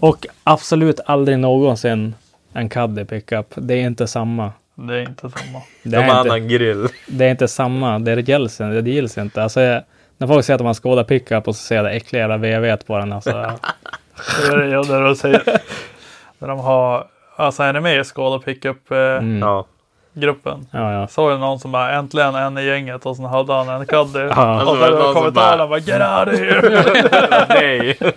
Och absolut aldrig någonsin en Caddy pickup. Det är inte samma. Det är inte samma. Det De har är, inte, annan grill. det är inte samma. Det gills. Det gills inte. Alltså, jag, när folk säger att de har Skoda pickup och så ser det äckliga jävla VV på den. Alltså, Det är det jag där och säger. När de har, alltså är ni med i Skåda pickup-gruppen? mm. Ja. Ja, ja. Såg jag någon som bara äntligen en i gänget och sen hade han en caddy. Ja. Och Och så var kommentarerna bara get out of here. (laughs) Nej. (laughs)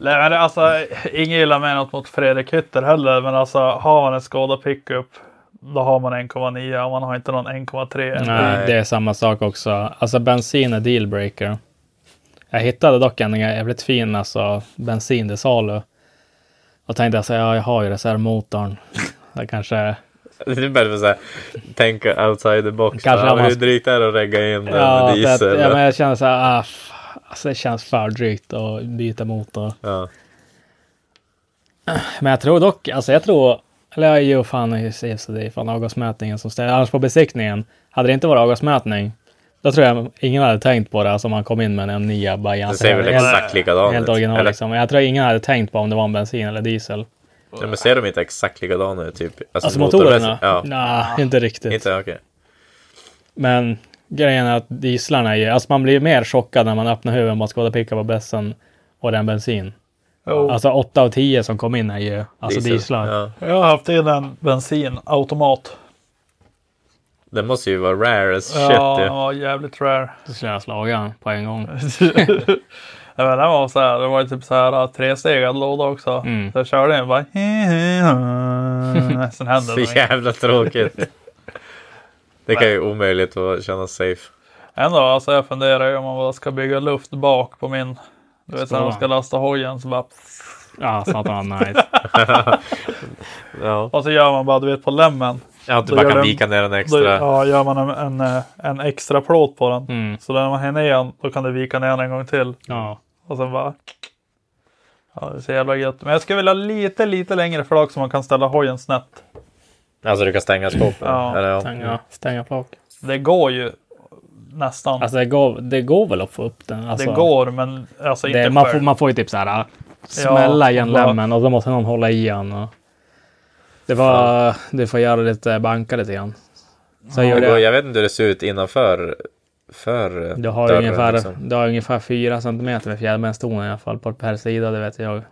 Nej men det- alltså ingen gillar mig något mot Fredrik Hytter heller. Men alltså har man en Skåda pickup. Då har man 1,9 och man har inte någon 1,3. Nej, det är samma sak också. Alltså bensin är dealbreaker. Jag hittade dock en jävligt fin alltså, bensin till salu. Och tänkte jag så här, ja, jag har ju reservmotorn. (laughs) Det kanske... Det är bara för så här, tänka outside the box. Kanske ja, man hur drygt är det att regga in Ja, en det, diesel? ja, men jag känner så här, ah, alltså, det känns för drygt att byta motor. Ja. Men jag tror dock, alltså jag tror, eller jag är ju fan i det fan avgasmätningen som ställer. Annars på besiktningen, hade det inte varit avgasmätning, då tror jag ingen hade tänkt på det. Alltså om man kom in med en nya bara Den helt, ser väl helt, exakt likadan helt ut? original Eller? liksom. Jag tror ingen hade tänkt på om det var en bensin eller diesel. Ja, men ser de inte exakt likadana ut? Typ? Alltså motormässigt? motorerna? Ja. Nej, (laughs) inte riktigt. Inte okej. Men grejen är att dieslarna är alltså man blir mer chockad när man öppnar huven på en Skoda pickup och bässen och den bensin. Jo. Alltså 8 av 10 som kom in är ju alltså Diesel. dieslar. Ja. Jag har haft in en bensinautomat. Det måste ju vara rare as shit Ja, den var jävligt rare. Så skulle jag slagit han på en gång. (laughs) (laughs) Ja, men den var så här, det var typ så här trestegad låda också. Mm. Så jag körde den bara... (laughs) Sen hände Så jävla tråkigt. Det kan ju omöjligt att känna safe. Ändå, alltså jag funderar ju om man bara ska bygga luft bak på min... Du vet när de ska lasta hojen så bara... Ja, satan (laughs) nice. (laughs) Ja. Och så gör man bara, du vet på lämmen. Ja, att du Då bara kan den- vika ner en Då, extra. ja, gör man en, en, en extra plåt på den. Mm. Så när man har ner den, då kan du vika ner den en gång till. Ja. Och sen bara... Ja, det är så jävla gött. Men jag skulle vilja ha lite, lite längre flak så man kan ställa hojen snett. Alltså du kan stänga skåpet. Ja. Eller, ja. Stänga, stänga flak. Det går ju nästan. Alltså det går, det går väl att få upp den. Alltså, det går, men alltså inte det, man, får, man får ju typ så här smälla igen bara- lämmen och så måste någon hålla i den. Och det var, du får göra lite banka lite grann. Så jag Det gjorde går, jag. jag vet inte hur det ser ut innanför för Du har dörren, ungefär, liksom. du har ungefär 4 centimeter med fjäderbenstonen i alla fall på per sida. Det vet jag.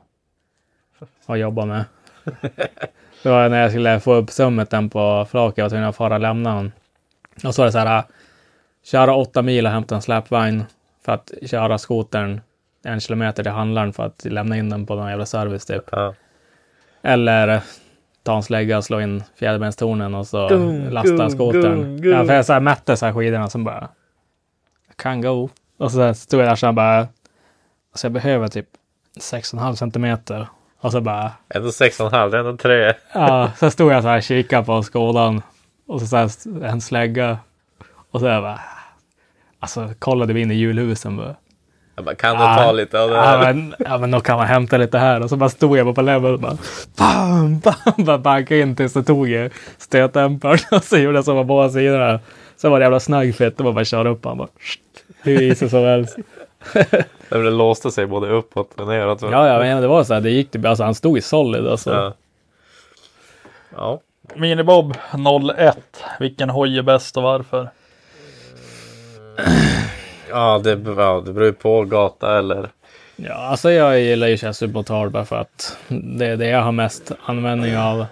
Har jobbat med. (laughs) Det var när jag skulle få upp summeten på flaket. Jag var tvungen att fara och lämna den. Och så var det så här. Köra åtta mil och hämta en släpvagn. För att köra skotern en kilometer till handlaren för att lämna in den på någon jävla service typ. Ja. Eller ta en slägga och slå in fjäderbenstornen och så Gung, lasta skotern. Ja, för jag så här mätte så här skidorna som bara I can go. Och så stod jag där så bara alltså jag behöver typ 6,5 centimeter. Och så bara Ändå 6,5, det är ändå 3. ja, så stod jag så här och kikade på skådan och så, så här en slägga och så här bara alltså kollade vi in i julhusen bara Jag bara, kan du Ah. ta lite av det Ja här? men, ja men då kan man hämta lite här. Och så bara stod jag på level och bara bam, bam, bara bankade in tills så tog jag stötdämparen (laughs) och så gjorde jag så på båda sidorna. Så var det jävla snaggfett. Det var bara att köra upp han bara sht, hur easy som helst. (laughs) Det låste sig både uppåt och neråt. Ja, ja, men det var så här. Det gick typ, alltså han stod i solid alltså. Ja. ja. Minibob 01. Vilken hoj är bäst och varför? (clears throat) Ja, det, ja, det beror ju på gata eller... Ja, alltså jag gillar ju submotard bara för att det är det jag har mest användning av.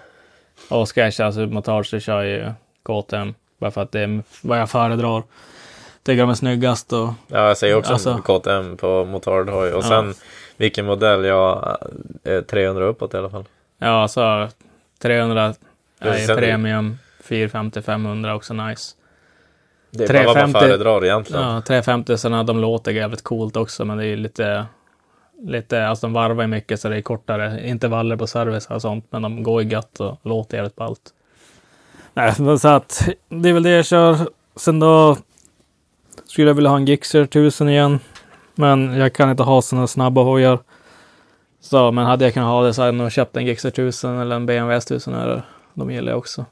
Och ska jag köra submotard så kör jag ju KTM. Bara för att det är vad jag föredrar. Tycker de är snyggast och Ja, jag säger också Alltså- KTM på motardhoj. Och sen vilken modell? Ja, eh, 300 uppåt i alla fall. ja, alltså 300 Ja, är sen- premium. 450 500 också nice. Det är bara vad man 350 föredrar egentligen. Ja, 350 sådana de låter jävligt coolt också, men det är lite Lite, alltså de varvar mycket så det är kortare intervaller på service och sånt, men de går ju gött och låter jävligt ballt. Nej, så att det är väl det jag kör. Sen då skulle jag vilja ha en Gixxer 1000 igen, men jag kan inte ha sådana snabba hojar. Så, men hade jag kunnat ha det så hade jag nog köpt en Gixxer 1000 eller en BMW S1000 eller de gillar jag också.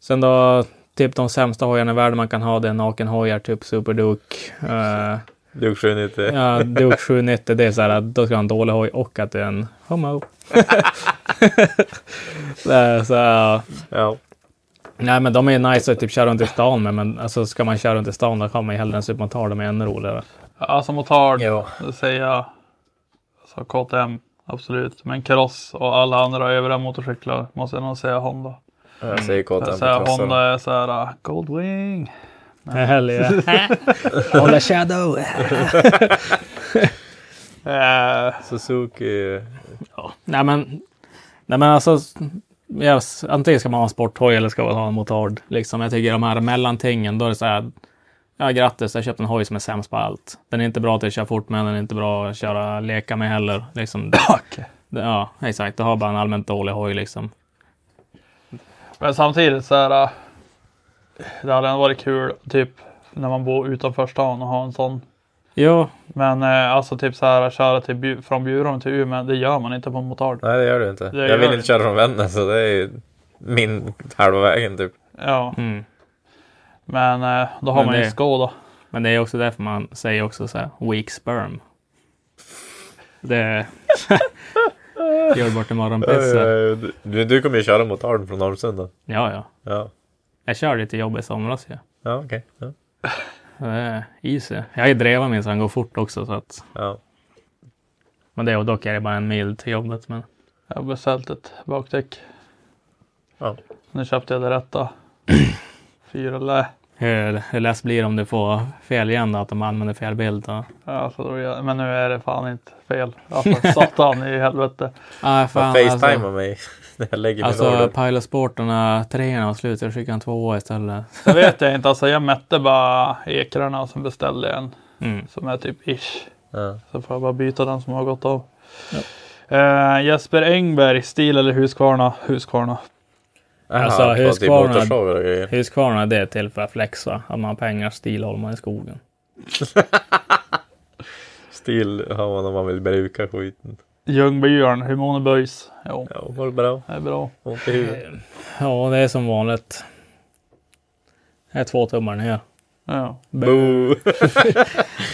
Sen då, typ de sämsta hojarna i världen man kan ha det är nakenhojar, typ Super Duke. Uh, Duke 790. ja, Duke 790, det är så här att då ska ha en dålig hoj och att det är en homo. (laughs) (laughs) så, så, Ja. Nej men de är nice att typ köra runt i stan med, men alltså ska man köra runt i stan då kan man ju hellre en supermotard, de är ännu roligare. Alltså motard, Jo. det säger jag. Så KTM, absolut. Men cross och alla andra övriga motorcyklar måste jag nog säga Honda. Jag säger KTM Jag säger. Honda är så här uh, Goldwing. Hell yeah. On the shadow. (laughs) Eh, Suzuki. nej men, nej men alltså, ja, antingen ska man ha en sporthoj eller ska man ha en motard. Liksom. Jag tycker de här mellantingen, då är det så här, ja grattis, jag har köpt en hoj som är sämst på allt. Den är inte bra till att köra fort med, den är inte bra att köra leka med heller. Liksom, (clears throat) det- ja, exakt. Du har bara en allmänt dålig hoj liksom. Men samtidigt så här. uh, Det hade ändå varit kul typ när man bor utanför stan och ha en sån. Jo, Men eh, alltså typ så här köra till, Bju- från Bjurholm till Umeå. Det gör man inte på en motard. Nej, det gör du inte. Det jag gör vill du inte köra från Vännäs, så det är ju min halva vägen typ. Ja, mm. men eh, då har Men man ju det- Skoda. men det är också därför man säger också så här, weak sperm. Det (laughs) gör bort imorgon pizza. Eh, Du, du kommer ju köra motard från Norrsund då? Ja, ja. Ja. Jag körde till jobb i somras ju. Ja, okej. Ja. Det är easy. Jag har ju drevat min så han går fort också så att. Ja. Men det, och dock är det bara en mil till jobbet. Men Jag har beställt ett bakdäck. Ja. Nu köpte jag det rätta. (clears throat) Fyra lä. hur, hur less blir det om du får fel igen då? Att de använder fel bild? Då? Ja, så då, är jag- men nu är det fan inte fel. Alltså satan i helvete. (laughs) Ah, fan, facetimar alltså, mig (laughs) när jag lägger min alltså order. Pilot Sporterna, treorna var slut. Jag skickade en tvåa istället. (laughs) Det vet jag inte. Alltså jag mätte bara ekrarna och sen beställde jag en Mm. som är typ ish. Ja. Så får jag bara byta den som har gått av. Eh, Jesper Engberg, stil eller Husqvarna? Husqvarna. Alltså, Aha, i Husqvarna-. Husqvarna det är till för att flexa. Att man har pengar, stil håller man i skogen. (laughs) Stil har man om man vill bruka skiten. Ljungbyarn, Humone Böjs. Jo, Ja, var det bra? det är bra. Ont i huvudet. Ja, det är som vanligt. Det är två tummar ner. Ja. Boo! (laughs)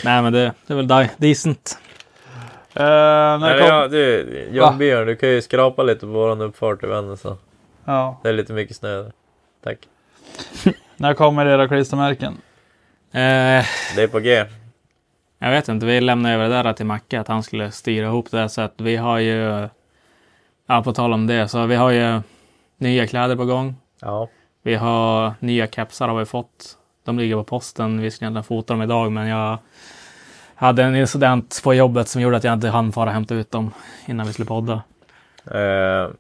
Nej, men det, det är väl di- decent. Eh, när, Nej, kom, ja, du, Ljungbyarn, du kan ju skrapa lite på våran uppfart i vännen så. ja. Det är lite mycket snö där. Tack. (laughs) när kommer era klistermärken? Eh, Det är på G. jag vet inte, vi lämnade över det där till Macke att han skulle styra ihop det. Så att vi har ju, ja på tal om det, så vi har ju nya kläder på gång. Ja. Vi har nya kepsar har vi fått. De ligger på posten. Vi ska egentligen fota dem idag, men jag hade en incident på jobbet som gjorde att jag inte hann fara och hämta ut dem innan vi skulle podda. Eh,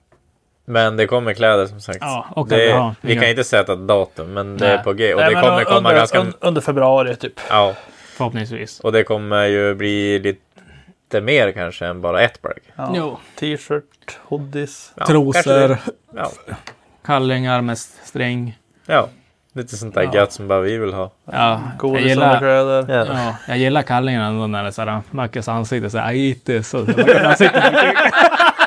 men det kommer kläder som sagt. Ja, och det, att vi har vi kan inte sätta ett datum, men det Nej. är på G. Och Nej, det kommer komma under, ganska... un, under februari typ. Ja, Förhoppningsvis. och det kommer ju bli lite mer kanske än bara ett plagg. Ja. Jo. T-shirt, hoodies. Ja, Trosor. Ja. kallingar med sträng. ja, lite sånt där Ja. gött som bara vi vill ha. Ja, jag Godis gillar, underkläder. Ja. ja, jag gillar kallingarna ändå när det är såhär, Mackes ansikte såhär, I eat this. Så, han sitter (laughs)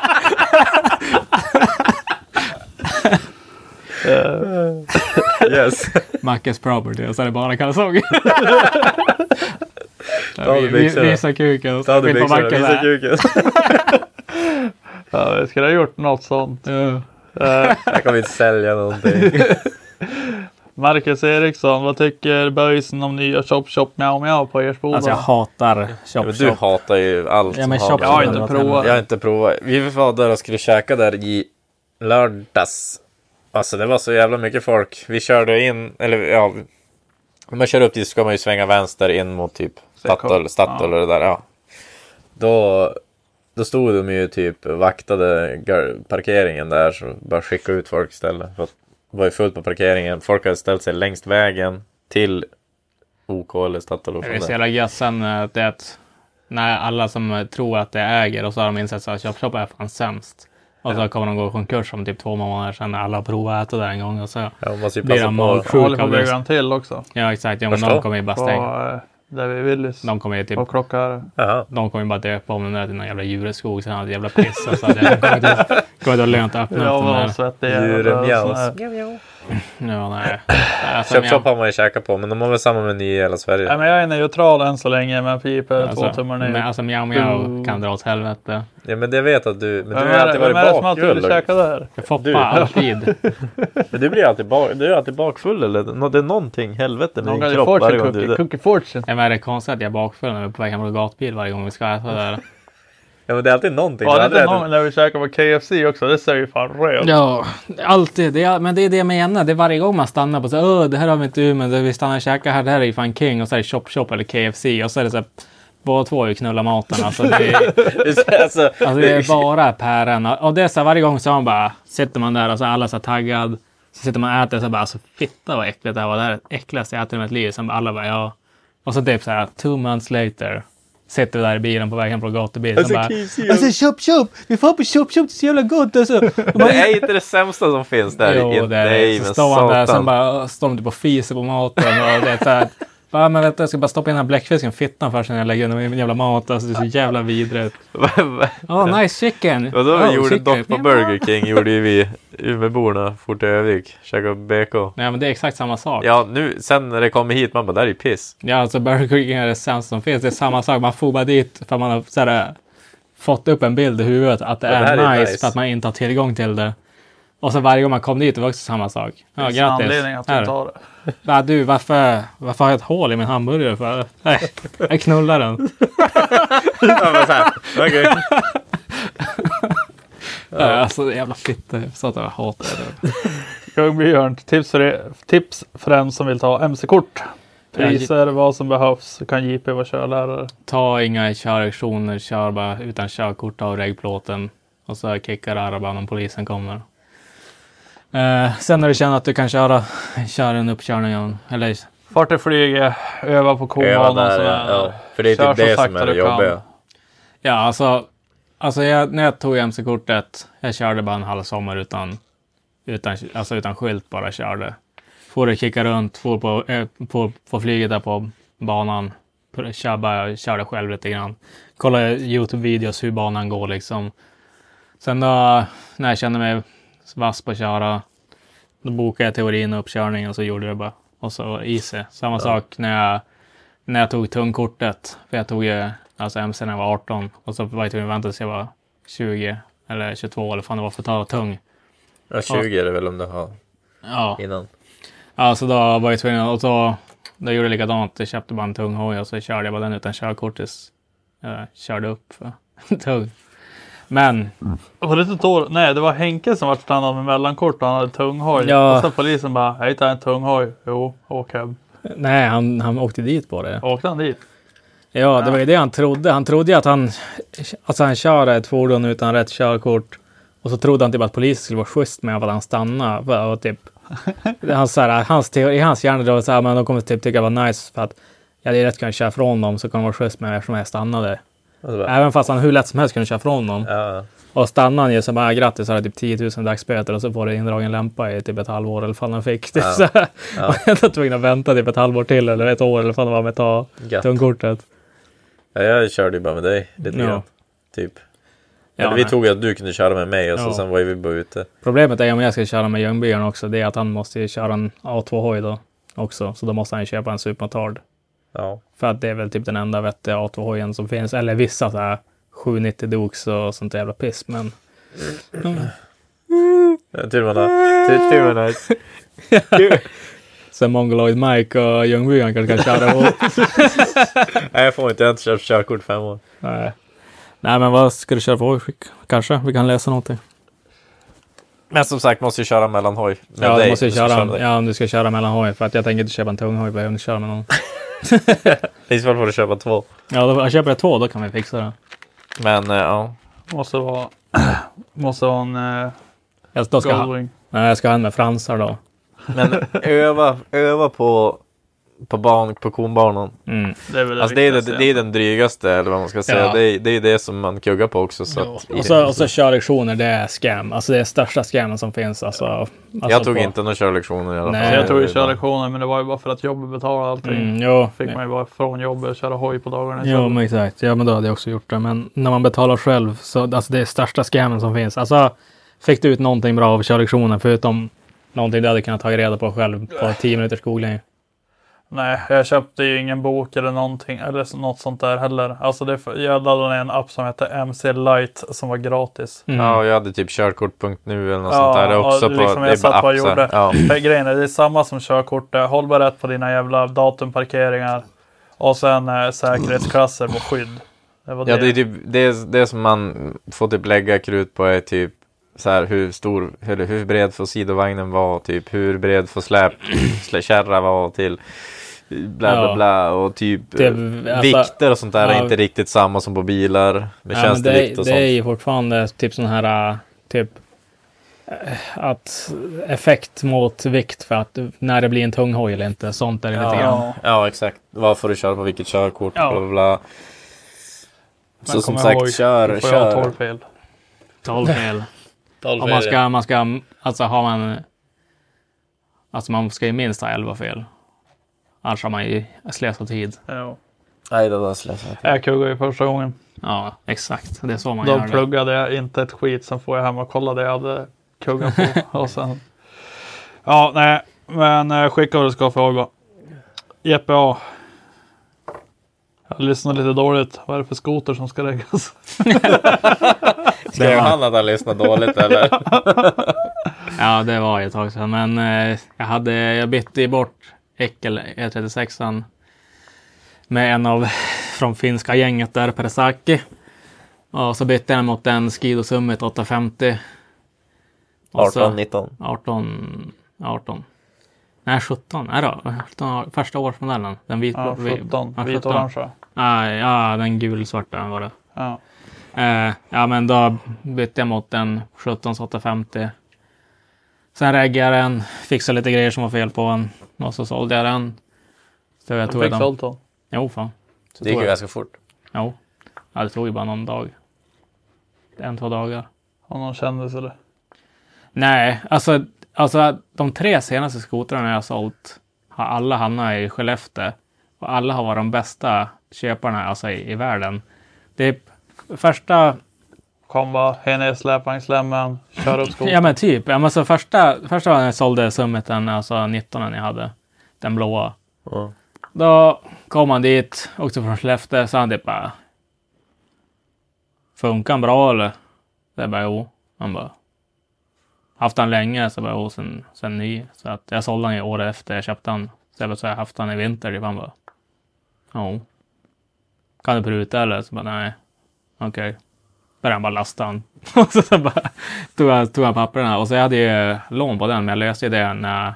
med Yes. (laughs) Mackes property och så är det bara kalsonger. Ta (laughs) Vi- vi-. Visa kuken och Ta av dig byxorna, visa kuken. (laughs) Ja, vi skulle ha gjort något sånt. Ja. Eh, Jag kommer inte sälja någonting. Marcus Eriksson, vad tycker Böjsen om nya Chop Chop Miao Miao på Ersboda? Alltså jag hatar Ja, Chop men du Chop. hatar ju allt Ja, som men har Chop med- Jag har Chop inte provat. Jag har inte provat. Vi var där och skulle käka där i lördags. Alltså det var så jävla mycket folk. Vi körde in, eller ja. Om man kör upp dit så ska man ju svänga vänster in mot typ Statoil, Statoil och det där. Ja. Då, då stod de ju typ vaktade parkeringen där så bara skicka ut folk istället. För att det var ju fullt på parkeringen. Folk hade ställt sig längst vägen till OK eller Statoil. och Det är så jävla gött sen eh, att det är att när alla som tror att det äger och så har de insett att Chop är fan sämst. Och så kommer de gå i konkurs om typ två månader sedan när alla har provat att äta där en gång. Och så Ja, man blir de magsjuka håller på av att bygga det. till också. Ja exakt, ja, men de kommer ju bara stänga. På eh, där vi Willys. De kommer ju typ Och klocka är det? Jaha. de kommer ju bara döpa om den där till någon jävla djureskog. Sen hade jävla piss. Alltså, det kommer inte vara lönt att öppna Ja, upp den där. svettig Djuremjaus. Ja, nej. (clears throat) Alltså, men Chop har man ju käkat på, men de har väl samma meny i hela Sverige. Nej, men jag är neutral än så länge, men piper två alltså, tummar ner. men alltså Miao Miao Mm. kan dra åt helvete. Ja, men det vet att du... Men du vem har är, alltid vem varit är det som alltid vill bakfull. där? Jag Foppa Du. alltid. (laughs) Men du blir alltid, bak, du är alltid bakfull eller? Nå- Det är någonting helvete med Någon din kropp varje gång du är cookie, fortune. Ja, men är det konstigt att jag är bakfull när vi är på väg hem från gatbil varje gång vi ska äta där? Ja, men det är alltid någonting. Du det aldrig någon när vi käkade på KFC också? Det ser ju fan röd. Ja, alltid. Det är, men det är det jag menar. Det är varje gång man stannar på så Åh, det här har vi inte ur, men vi stannar och käkar här, det här är ju fan king. Och så är det Chop Chop eller KFC. Och så är det så här, båda två är ju knulla maten. Alltså det är, (laughs) alltså, alltså, det är bara päron. Och det är så här, varje gång så man bara, sitter man där och så är alla så här taggad. Så sitter man och äter och så bara, alltså fitta vad äckligt det här var. Det här är det äckligaste jag ätit i mitt liv. Sen bara alla bara, ja. Och så typ så här, two months later. Sitter vi där i bilen på väg hem från gatubil. Alltså, bara, alltså Chop Chop! Vi får på Chop Chop, det är så jävla gott alltså. (laughs) Och det bara, är inte det sämsta som finns där. Jo, det är det. Så står han där, bara står de typ och fiser på maten. Och det är så här, (laughs) bara, men vänta, jag ska bara stoppa in den här bläckfisken i fittan först innan jag lägger in min jävla mat. Alltså, det är så jävla vidrigt. (laughs) Oh, nice chicken! Och då oh, gjorde chicken. dock på Burger King gjorde ju vi Umeåborna fort till Övik. Käkade BK. Nej, men det är exakt samma sak. Ja, Ja, nu sen när det kommer hit, man bara, där är ju piss. alltså Burger King är det sämsta som finns. Det är samma sak. Man får bara dit för man har så här, fått upp en bild i huvudet att det, Ja, det är, här nice, är nice. för att man inte har tillgång till det. Och så varje gång man kom dit det var också samma sak. Ja, Finns det grattis. anledning att Här. du tar det. Ja, du, varför, varför har jag ett hål i min hamburgare för? Nej, jag knullar den. (laughs) (laughs) Ja, så. Ja. Alltså jävla fitta. Jag sa att jag hatar det. Ljungbjörn, tips för, tips för en som vill ta MC-kort. Priser, vad som behövs. Kan JP vara körlärare. Ta inga körlektioner, kör bara utan körkort av regplåten. Och så kickar araban om polisen kommer. Eh, sen när du känner att du kan köra, kör en uppkörning. Eller Fart till flyget, öva på kobanan. sådär. ja. För det är typ så det som är det jobbiga. Ja, alltså, alltså jag, när jag tog MC-kortet, jag körde bara en halv sommar utan, utan, alltså utan skylt, bara körde. For och kicka runt, for på, eh, på, på flyget där på banan, kör bara, körde själv lite grann. Kollade Youtube-videos hur banan går liksom. Sen då, när jag kände mig vass på att köra, då bokade jag teorin och uppkörning och så gjorde det bara. Och så easy. Samma sak när jag, när jag tog tungkortet. För jag tog ju alltså MC när jag var 18 och så var jag tvungen att vänta tills jag var 20 eller 22 eller vad fan det var för att ta tung. Ja, 20 är det väl om du har Ja, innan. ja så då var jag tvungen och så då gjorde jag likadant. Jag köpte bara en tung hoj och så körde jag bara den utan körkort tills jag körde upp (laughs) tung. Men Var det inte ett år? Nej, det var Henke som var stannad med mellankort och han hade tunghoj. Ja. Och så polisen bara, jag hittade en tunghoj. Jo, åk hem. nej, han, han åkte dit på det. Åkte han dit? Ja, det var ju det han trodde. Han trodde ju att han, alltså han kör ett fordon utan rätt körkort. Och så trodde han typ att polisen skulle vara schysst med att han stannade. Och typ, han, så här, hans teori, I hans hjärna då var det så här, men de kommer typ tycka det var nice för att jag hade rätt kunnat köra från dem så kan de vara schysst med mig eftersom jag stannade. Även fast han hur lätt som helst kunde köra från dem. ja. Och stannade han ju så bara grattis, har du typ 10 000 dagsböter och så får du indragen lämpa i typ ett halvår eller vad han fick. Typ, Ja. (laughs) så här. Ja. (laughs) Jag var tvungen att vänta typ ett halvår till eller ett år eller vad det var med att ta tungkortet. Ja, jag körde ju bara med dig lite Ja. grann. Typ. Ja, Eller vi nej. tog att du kunde köra med mig och så Ja. sen var vi bara ute. Problemet är om jag ska köra med Ljungbyarn också, det är att han måste ju köra en A2-hoj då också. Så då måste han ju köpa en supermotard. Ja. För att det är väl typ den enda vettiga A2-hojen som finns. Eller vissa så här 790 Dukes och sånt jävla piss. Men Tur man har. Tur, tur man har. Sen Mongoloid Mike och Ljungbyarn kanske kan köra ihop. Nej, jag får inte. Jag har inte kört körkort fem år. Nej. Nej, men vad ska du köra för hoj? Kanske vi kan läsa någonting. Men som sagt, måste ju köra mellanhoj. Med Ja, du dig. måste ju ska köra, dig. ja, om du ska köra mellan hoj. För att jag tänker inte köpa en tung hoj, behöver inte köra med någon. (laughs) I så fall får du köpa två. Ja, då jag köper jag två, då kan vi fixa det. Men eh, ja. Måste vara, (clears throat) måste vara en uh, Jag, då ska, nej, jag ska ha en med fransar då. Men öva, öva på, på, ban, på konbanan. Mm. Det är väl det Alltså det är, det, det är den drygaste, eller vad man ska säga. Ja. Det, är, det är det som man kuggar på också. Så Ja. att, Och så, och så körlektioner, det är scam. Alltså det är största scammen som finns. Alltså, alltså jag tog på- inte några körlektioner i alla fall. Nej. Så jag tog ju körlektioner men det var ju bara för att jobbet betalade allting. Mm, jo, Fick man ju bara från jobbet köra hoj på dagarna jo, men exakt. Ja, men då hade jag också gjort det. Men när man betalar själv, så alltså det är största scammen som finns. Alltså, fick du ut någonting bra av körlektionen förutom någonting du hade kunnat ta reda på själv på 10 minuters googling? Nej, jag köpte ju ingen bok eller någonting eller något sånt där heller. Alltså det, jag laddade ner en app som hette MC Lite som var gratis. Mm. Ja, och jag hade typ körkort.nu eller något Ja, sånt där. Det är också och på, liksom jag är satt bara gjorde. Ja. Grejen är, det är samma som körkort. eh, Håll bara rätt på dina jävla datumparkeringar. Och sen eh, säkerhetsklasser på skydd. Det var det. ja, det är typ det, det som man får typ lägga krut på är typ så här hur stor, eller hur bred får sidovagnen vara, typ hur bred får släp, (clears throat) slä, kärra vara till bla bla Ja. bla och typ Det- eh, alltså- vikter och sånt där är ja. inte riktigt samma som på bilar med Ja, det, tjänstevikt och det sånt. är ju fortfarande typ sån här äh, typ äh, att effekt mot vikt för att när det blir en tung hoj eller inte. Sånt är det lite grann. Ja. Ja, exakt. Vad får du köra på vilket körkort? Ja. Bla, bla, bla. Så Men som sagt, ihåg, kör, kör. tolv fel. 12 fel. Om man ska, man ska, alltså har man, alltså man ska ju minst ha 11 fel. Annars har man ju slösat tid. Ja. Nej, det var slösat. Jag kuggade ju första gången. Ja, exakt. Det är så man Då gör det. pluggade jag inte ett skit. Sen får jag hem och kolla det jag hade kuggat på. (laughs) och sen... Ja, nej. Men eh, skicka vad du ska bara. Jeppe A. Jag lyssnar lite dåligt. Vad är det för skoter som ska läggas? (laughs) (laughs) Skrev han att han lyssnade dåligt eller? (laughs) Ja, det var ett tag sedan. Men eh, jag, hade, jag bytte bort Eckel E36 med en av från finska gänget där, Persaki. Och så bytte jag mot en Skido Summit 850. Och så- 18, 19. 18, 18. Nej, 17 är det? 17, första årsmodellen. Den vit, Ja, vi- 17. ja, Vit 17. orangea. Ja, ja, den gulsvarta var det. Ja. Eh, ja, men då bytte jag mot en 17850. Sen reggade jag den, fixade lite grejer som var fel på den och så sålde jag den. Så jag Du tog fick den. sålt den. Jo, fan. Så Det gick ju ganska fort. Jo. Ja, det tog ju bara någon dag. En, två dagar. Om någon kändis eller? Nej, alltså, alltså de tre senaste skotrarna jag har sålt har alla hamnat i Skellefteå. Och alla har varit de bästa köparna alltså, i, i världen. Det är första Kom bara, hej ner släpvagnslämmen, kör upp skotern. Ja men typ. Ja, men så första, första gången jag sålde Summiten, alltså 19 jag hade, den blåa. Ja. Då kom han dit, också från Skellefteå, så han typ bara... Funkar den bra eller? Så jag bara jo. Han bara... Haft den länge, så jag bara jo, sen, sen ny. Så att jag sålde den i året efter jag köpte den. Så jag bara, så jag har haft den i vinter. Typ. Han bara... Jo. Kan du pruta eller? Så bara nej. Okej. Började han bara lasta den. (laughs) och så, så bara tog han, tog han papperna. Och så jag hade ju lån på den, men jag löste ju det när,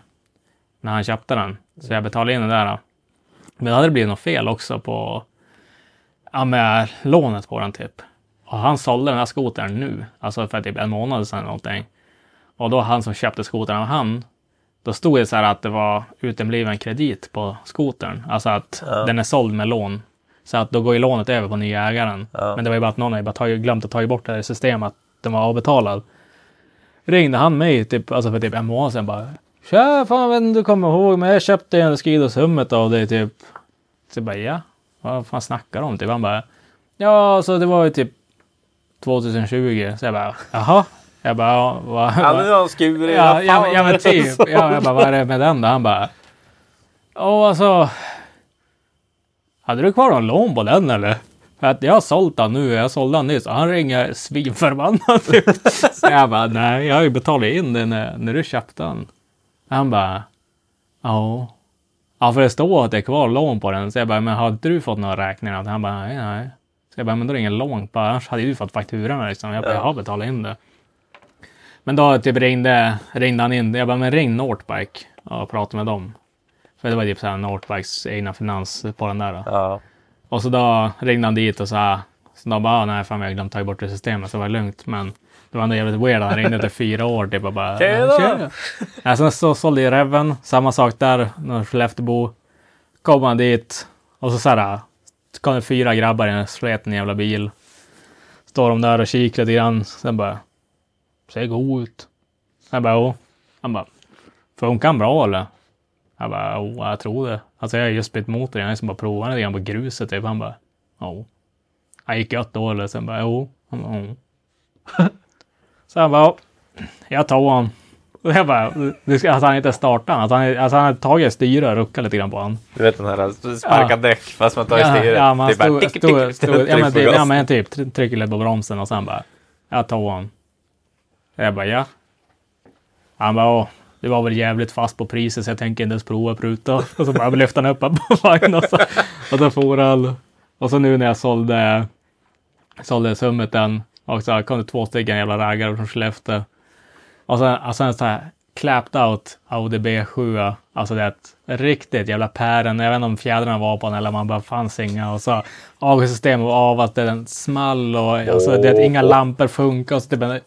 när han köpte den. Så jag betalade in det där. Men då hade det blivit något fel också på ja, med lånet på den typ. Och han sålde den här skotern nu, alltså för typ en månad sedan någonting. Och då han som köpte skotern av han, då stod det så här att det var utebliven kredit på skotern. Alltså att den är såld med lån. Så att då går ju lånet över på nya ägaren. Men det var ju bara att någon hade bara tagit, glömt att ta bort det här systemet, att den var avbetalad. Ringde han mig typ, alltså för typ en månad sedan bara. Tja, fan vet du kommer ihåg, men jag köpte en Skido Summit av dig typ. Så jag bara, ja, vad fan snackar du om? Typ. Han bara, ja, så det var ju typ 2020. Så jag bara, jaha. Jag bara, ja, vad, Ja, nu har han skurit. Ja, ja, ja men typ. Ja, jag bara, vad är det med den då? Han bara, ja alltså. Hade du kvar någon lån på den eller? För att jag har sålt den nu, jag sålde den nyss. Han ringer svinförbannad. Typ. Så jag bara, nej, jag har ju betalat in den när, när du köpte den. Han bara, ja. Ja, för det står att det är kvar lån på den. Så jag bara, men har inte du fått några räkningar? Han bara, nej, nej. Så jag bara, men då är det ingen lån på. Annars hade du fått fakturan liksom. Jag bara, jag har betalat in det. Men då typ ringde, ringde han in. Jag bara, men ring Northbike och prata med dem. För det var typ såhär Northbikes egna finans på den där. Ja. Och så då ringde han dit och sa, så då bara, "Ah, nej fan vi har glömt ta bort det systemet så det var lugnt. Men det var ändå jävligt weird. Han ringde efter fyra år typ och bara, Tjena! Sen så sålde jag Reven, samma sak där, någon Skellefteåbo. Kom han dit och så såhär, så kom det fyra grabbar i en sleten jävla bil. Står de där och kikar lite grann. Sen bara, ser god ut. Jag bara, jo. Han bara, funkar han bra eller? Jag bara, jo, jag tror det. Alltså jag har just bytt motor, jag har liksom bara provat lite grann på gruset typ. Han bara, jo. Han gick gött då eller? Sen bara, jo. Han bara, jo. (laughs) Så han bara, "Ja, jag tar han. Och jag bara, ska, alltså han inte starta han. Alltså han, alltså han hade tagit styret och ruckat lite grann på han. Du vet den här sparka Ja. däck fast man tar i Ja, styret. ja, man bara stod, tick, tick, stod, tick, stod, ja, men, typ, ja men typ try- trycker lite på bromsen och sen bara, jag tar han. Jag bara, ja. Han bara, åh, det var väl jävligt fast på priset så jag tänker inte ens prova pruta. Och så bara lyfte han upp på vagnen och så, och så for han. Och så nu när jag sålde, sålde Summiten och så kom det två stycken jävla raggare från Skellefteå. Och sen, och sen så här clapped out Audi B7. Alltså det är ett riktigt jävla päron. Jag vet inte om fjädrarna var på den eller om man bara fanns inga. Och så avgassystemet var av att den small och alltså det är inga lampor funkar. Och så typ en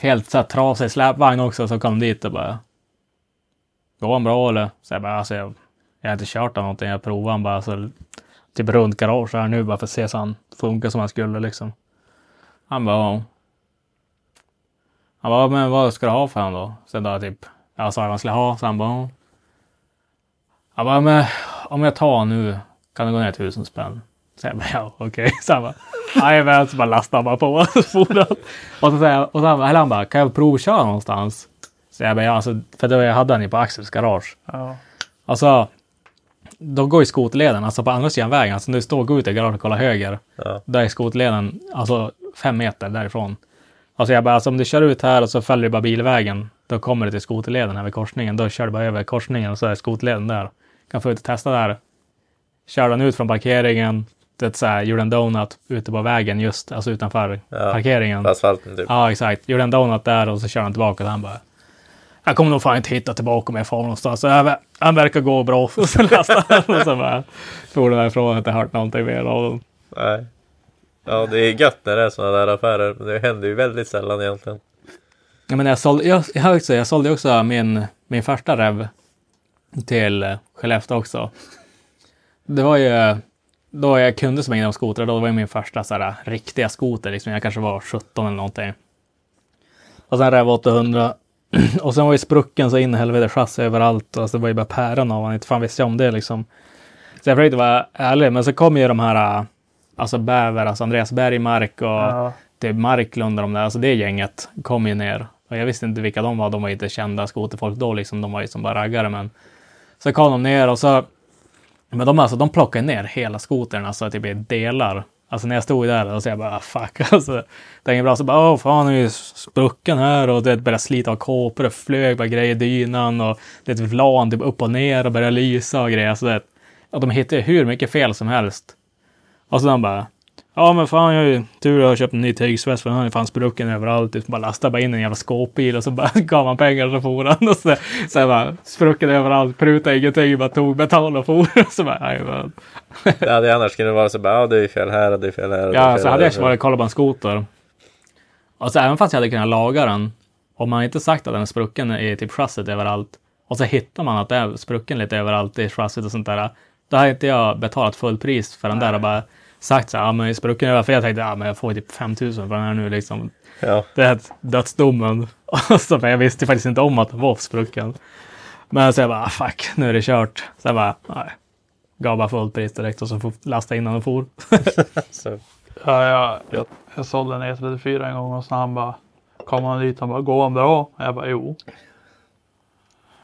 helt så här trasig släpvagn också. Så kom dit och bara. Går han bra eller? Så jag bara, alltså jag, jag har inte kört av någonting. Jag provar. han bara alltså, typ runt garage här nu bara för att se så han funkar som han skulle liksom. Han bara, ja. Han bara, men vad ska du ha för han då? Sen då typ, jag sa vad han skulle ha, så han bara, ja. Han bara, men om jag tar nu, kan det gå ner tusen spänn? Så jag bara, ja okej. (laughs) Så han bara, jajamän, så bara lastade han bara på. Så for han. Och så säger och så han, bara- eller han bara, kan jag provköra någonstans? Så jag bara, ja alltså, för då jag hade han ju på Axels garage. Ja. Alltså, då går ju skoterleden, alltså på andra sidan vägen, alltså när du står och går ut i garaget och kollar höger, Ja. där är skoterleden, alltså fem meter därifrån. Alltså jag bara, alltså om du kör ut här och så följer du bara bilvägen då kommer du till skoterleden här vid korsningen. Då kör du bara över korsningen och så är skoterleden där. Kan få ut och testa där. Kör den ut från parkeringen. Det så här, gjorde en donut ute på vägen just, alltså utanför Ja, parkeringen. På asfalten typ. Ja, exakt. Gjorde en donut där och så kör han tillbaka och han bara jag kommer nog fan inte hitta tillbaka om jag far någonstans. Han verkar gå bra. Och så lastade han och så bara for därifrån. Jag har inte hört någonting mer av dem. Nej. Ja, det är gött när det är sådana där affärer. Men det händer ju väldigt sällan egentligen. Ja, men jag, sålde, jag, jag, också, jag sålde också min, min första rev till Skellefteå också. Det var ju då jag kunde så mycket om skotrar. Då var det min första så här, riktiga skoter. Liksom. Jag kanske var 17 eller någonting. Och sen rev 800. (clears throat) och sen var ju sprucken så in i helvete chassi överallt. Alltså, det var ju bara päron av honom. Inte fan visste jag om det liksom. Så jag försökte vara ärlig. Men så kom ju de här, alltså Bäver, alltså Andreas Bergmark och Ja. det Marklund och de där, alltså det gänget kom ju ner. Och jag visste inte vilka de var, de var inte kända skoterfolk då liksom, de var ju som bara raggare men. Så kom de ner och så, men de alltså, de plockade ner hela skotern, alltså typ i delar. Alltså när jag stod där och så jag bara fuck, (laughs) alltså. Det är inget bra, så bara åh fan nu är ju sprucken här och det började slita av kåpor och flög bara grejer i dynan och det vlan typ upp och ner och började lysa och grejer. Så det, och de hittade hur mycket fel som helst. Och så de bara Ja men fan jag har ju tur att jag köpt en ny tygsvets för den har ju fan sprucken överallt. Typ, bara lastade bara in en jävla skåpbil och så bara (laughs) gav man pengar och så for han. Och så, så jag bara sprucken överallt, prutade ingenting, bara tog betalt och for. Och (laughs) så bara, nej, men. Det hade annars kunnat vara så bara, ja det är fel här och det är fel här. Och Ja, så hade jag varit och kollat på en skoter. Och så även fast jag hade kunnat laga den, om man inte sagt att den är sprucken i typ chassit överallt, och så hittar man att det är sprucken lite överallt i chassit och sånt där, då har inte jag betalat full pris för den där och bara sagt så här, ja men sprucken över, för jag tänkte, ja men jag får typ 5000 för den här nu liksom. Ja. Det är dödsdomen. (laughs) Och så, men jag visste faktiskt inte om att den var sprucken. Men så jag bara, ah, fuck, nu är det kört. Så jag bara, nej. Gav bara fullt pris direkt och så får lasta innan den for. (laughs) Så, Ja, jag, jag, jag sålde en E34 en gång och så han bara kom han dit och bara går han bra? Och jag bara jo.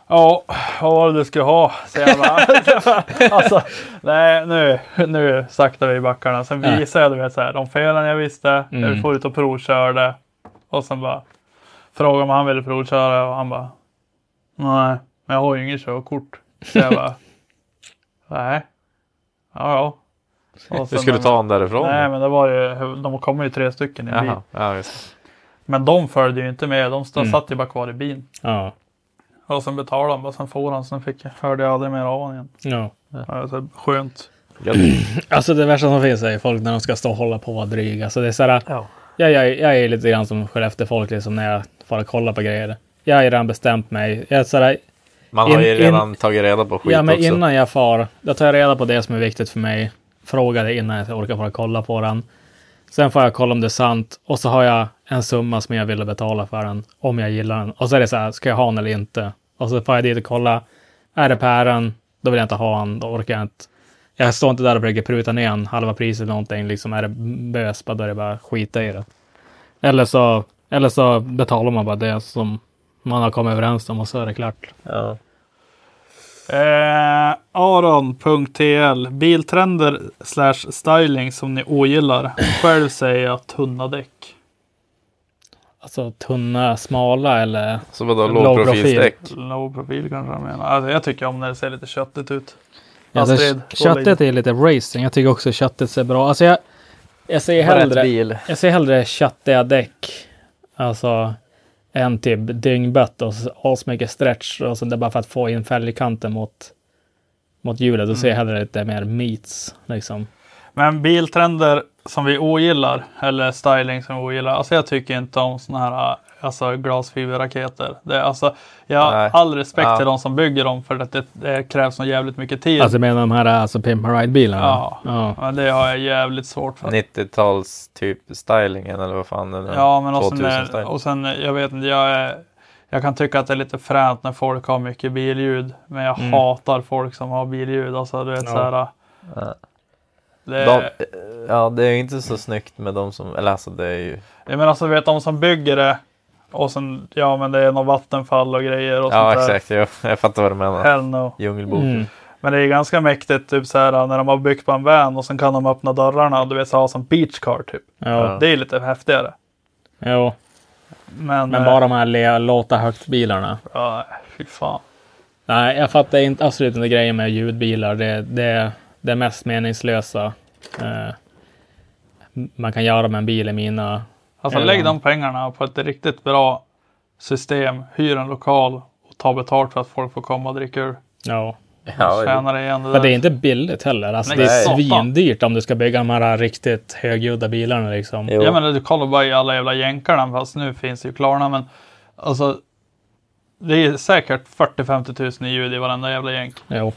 Ja, vad var det du skulle ha? (laughs) Alltså, nej nu, nu saktar vi i backarna. Sen Ja. visade jag du vet så här, de felen jag visste. Mm. Jag får ut och provkörde. Och sen bara frågade om han ville provköra och han bara nej, men jag har ju inget körkort. Så jag bara (laughs) nej, ja ja. Och skulle ta honom därifrån? Nej, men det var ju, de kommer ju tre stycken i en bil. Ja Men de följde ju inte med. De stod, Mm. satt ju bara kvar i bilen. Ja. Och sen betalade de och sen for han. Sen fick, hörde jag aldrig mer av honom igen. ja. Alltså, skönt. (clears throat) Alltså det värsta som finns är folk när de ska stå och hålla på och vara dryga. Alltså det är såhär, Ja. jag, jag, jag är lite grann som Skellefteå-folk liksom när jag får kolla på grejer. Jag har ju redan bestämt mig. Jag är sådär, Man har ju In- in- redan tagit reda på skit ja men också. innan jag far, då tar jag reda på det som är viktigt för mig. Frågar det innan jag orkar fara kolla på den. Sen får jag kolla om det är sant och så har jag en summa som jag vill betala för den. Om jag gillar den. Och så är det så här, ska jag ha den eller inte? Och så får jag dit och kolla. Är det pären, då vill jag inte ha den. Då orkar jag inte. Jag står inte där och försöker pruta ner en halva priset eller någonting. Liksom är det bös, då är det bara skita i det. Eller så, eller så betalar man bara det som man har kommit överens om och så är det klart. Ja. Eh, Aron.tl Biltrender slash styling som ni ogillar. Själv säger jag tunna däck. Alltså tunna, smala eller Så vadå, Låg lågprofilsdäck? Low profil kanske jag menar. Alltså, jag tycker om när det ser lite köttigt ut. Alltså, Astrid, köttet är lite racing. Jag tycker också köttet ser bra. Alltså jag, jag ser hellre, bil. jag ser hellre köttiga däck. Alltså en typ dyngbött och asmycket stretch och så det är bara för att få in fälgkanten mot, mot hjulet. Då ser jag hellre lite mer meats liksom. Men biltrender som vi ogillar, eller styling som vi ogillar. Alltså jag tycker inte om såna här alltså, glasfiberraketer. Det, alltså, jag har Nej. all respekt Ja. till de som bygger dem för att det, det krävs så jävligt mycket tid. Alltså menar de här alltså Pimp Ride-bilarna? ja. ja. Men det har jag jävligt svårt för. 90-tals typ stylingen eller vad fan den är. Ja, men och sen, 2000 är, och sen, jag vet inte, jag, är, jag kan tycka att det är lite fränt när folk har mycket billjud. Men jag Mm. hatar folk som har billjud. Alltså du vet Ja. så här. Ja. Det, De, ja, det är inte så snyggt med de som, eller alltså det är ju, Jag menar alltså, du vet de som bygger det. Och sen, ja men det är något vattenfall och grejer och ja sånt där. exakt, jag, jag fattar vad du menar. Hell no. Djungelboken. Mm. Men det är ganska mäktigt typ så här när de har byggt på en van och sen kan de öppna dörrarna och du vet så ha som beach car typ. Ja. Det är lite häftigare. Jo. Men, Men eh, bara de här låta högt-bilarna. Ja, fy fan. Nej, jag fattar inte, absolut inte grejen med ljudbilar. Det, det, det är mest meningslösa. Eh, man kan göra med en bil i mina... Alltså Eller- lägg de pengarna på ett riktigt bra system. Hyr en lokal och ta betalt för att folk får komma och dricka ur. Ja. Ja, Tjänar igen det Men det är inte billigt heller. Alltså, Nej, det är svindyrt om du ska bygga de här riktigt högljudda bilarna liksom. Jo. Ja men du kollar bara i alla jävla jänkarna fast nu finns ju Klarna men alltså det är säkert 40-50 tusen i ljud i varenda jävla jänk Jo.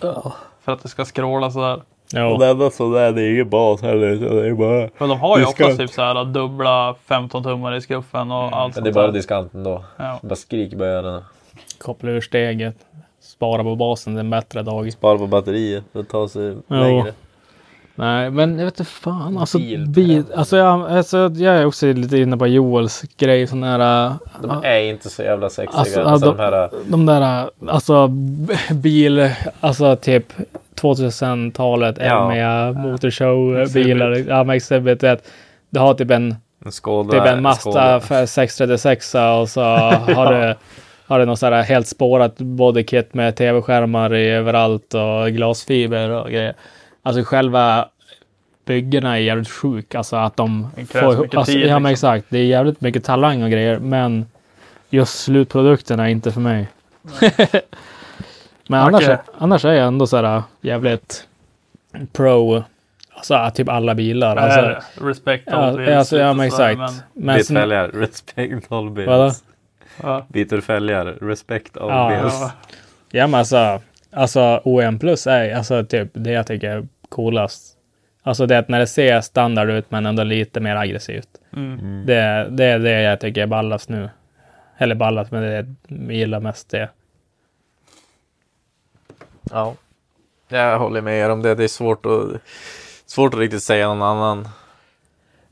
för att det ska skråla sådär. Jo. enda sådär, det är ingen bas heller. så Det är bara... Men de har ju Diskant. oftast typ såhär dubbla 15 tummar i skuffen och allt Men det är bara diskanten då. Ja. Bara skrik öronen. Koppla ur steget. Spara på basen till en bättre dag. Spara på batteriet för att ta sig Jo. längre. Nej, men jag vet inte fan. Alltså, Bil- alltså, jag, alltså, jag är också lite inne på Joels grej. Sån här, äh, De är inte så jävla sexiga. Alltså, Alltså, ja, de- de här... de där, äh, alltså bil, alltså typ 2000-talet, Ja. Elmia, motorshow-bilar. Ja, men Exhibit, vet, du har typ en, En Skoda. typ en Mazda Skoda. 636 och så har du (laughs) har du något sådär helt spårat bodykit med tv-skärmar överallt och glasfiber och grejer. Alltså själva byggena är jävligt sjuk. Alltså att de Det krävs mycket alltså, tid, Ja men liksom. exakt. Det är jävligt mycket talang och grejer. Men just slutprodukterna är inte för mig. (laughs) men annars, annars är jag ändå sådär jävligt pro. Alltså typ alla bilar. Alltså, Äh, respect ja, all bills, alltså, ja men exakt. Men Byt sen- fälgar. Respect all bills. Vadå? Ja. Byter fälgar. Respect all Ja. bills. Ja. Ja men alltså, alltså OM plus är alltså typ det jag tycker är coolast. Alltså det att när det ser standard ut men ändå lite mer aggressivt. Mm. Det, det är det jag tycker är ballast nu. Eller ballast, men det är jag gillar mest det. Ja. Jag håller med er om det. Det är svårt att, svårt att riktigt säga någon annan.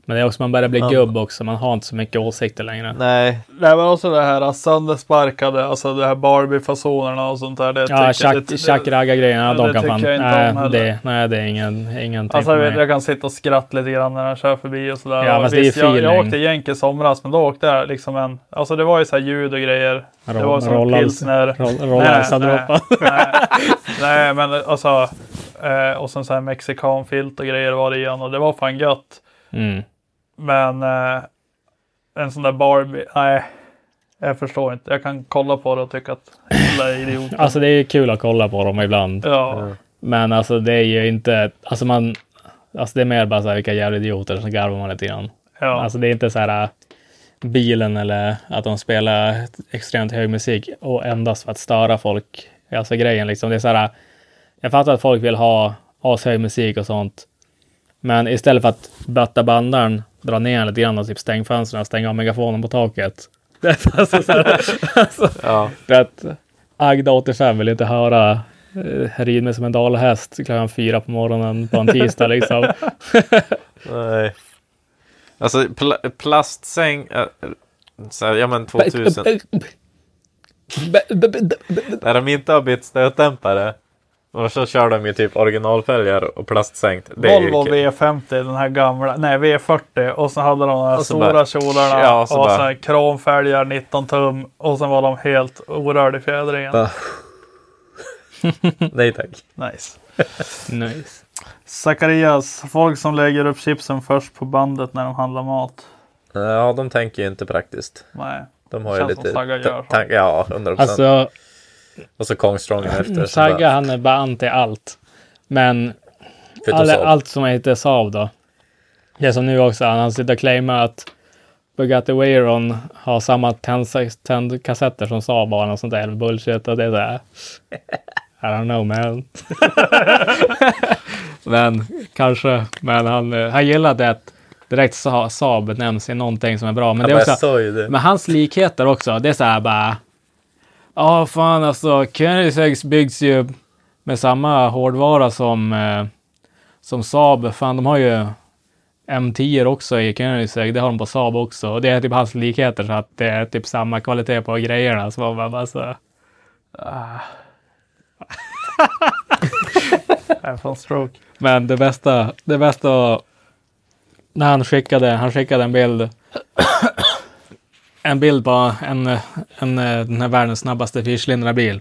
Men det är också man börjar bli Ja. gubb också. Man har inte så mycket åsikter längre. Nej. Det var också det här söndersparkade, alltså det här Barbie-fasonerna och sånt där. Det Ja, tjack-ragga-grejerna, Ja, de kan fan... Nej om det, nej, det är ingen, ingenting Alltså för jag, vet, jag kan sitta och skratta lite grann när jag kör förbi och sådär. Ja, Och visst, jag, jag åkte jänk i somras, men då åkte jag liksom en... Alltså det var ju så här ljud och grejer. det var som Rollans- pilsner. Roll- Nej, Rollansa nej, droppa. (laughs) nej, nej, men alltså... Eh, och sen så här mexikanfilt och grejer var det igen och det var fan gött. Mm. Men eh, en sån där Barbie, nej. Jag förstår inte. Jag kan kolla på det och tycka att alla är idioter. (laughs) Alltså det är kul att kolla på dem ibland. ja. Men alltså det är ju inte... Alltså man... Alltså det är mer bara så här vilka jävla idioter som garvar man lite grann. ja. Alltså det är inte så här äh, bilen eller att de spelar extremt hög musik och endast för att störa folk. Alltså grejen liksom. Det är så här. Jag fattar att folk vill ha ashög musik och sånt. Men istället för att bötta bandaren, dra ner lite grann och typ stäng fönstren stänga av megafonen på taket. Alltså så här, alltså, Ja. att Agda 85 vill inte höra eh, rid mig som en dalhäst klockan fyra på morgonen på en tisdag liksom. Nej. Alltså pl- plastsäng. äh, här, ja men 2000. När de inte har bytt stötdämpare. Och så kör de ju typ originalfälgar och plastsänkt. Det är ju Volvo kul. V50, den här gamla, nej V40 och så hade de de här Och så stora bara- kjolarna Ja, och så så, bara- här kromfälgar 19 tum och sen var de helt orörda i fjädringen. Nej tack. (laughs) Nice. nice. Zacharias, folk som lägger upp chipsen först på bandet när de handlar mat. Ja, de tänker ju inte praktiskt. Nej. De har ju Känns lite... som Sagga gör så. Ja, 100%. Alltså, och så Kongstrången efter. så Sagga bara- han är bara anti allt. Men Saab. allt som heter Saab då. Det är som nu också, han sitter och claimar att Bugatti Veyron har samma tänd- tändkassetter som Saab har och sånt där bullshit. Och det är såhär. I don't know man. (laughs) men kanske. Men han, han gillar det att direkt Sa- Saab nämns i någonting som är bra. Men det är också, jag sa ju det. men hans likheter också, det är så här bara. Ja, fan alltså. Koenigseggs byggs ju med samma hårdvara som, eh, som Saab. Fan, de har ju M10 också i Koenigsegg. Det har de på Saab också. Och det är typ hans likheter så att det är typ samma kvalitet på grejerna. Så man bara, (laughs) bara så. Jag får en stroke. Men det bästa, det bästa när han skickade, han skickade en bild en bild på en, en, den här världens snabbaste fyrcylindrarbil.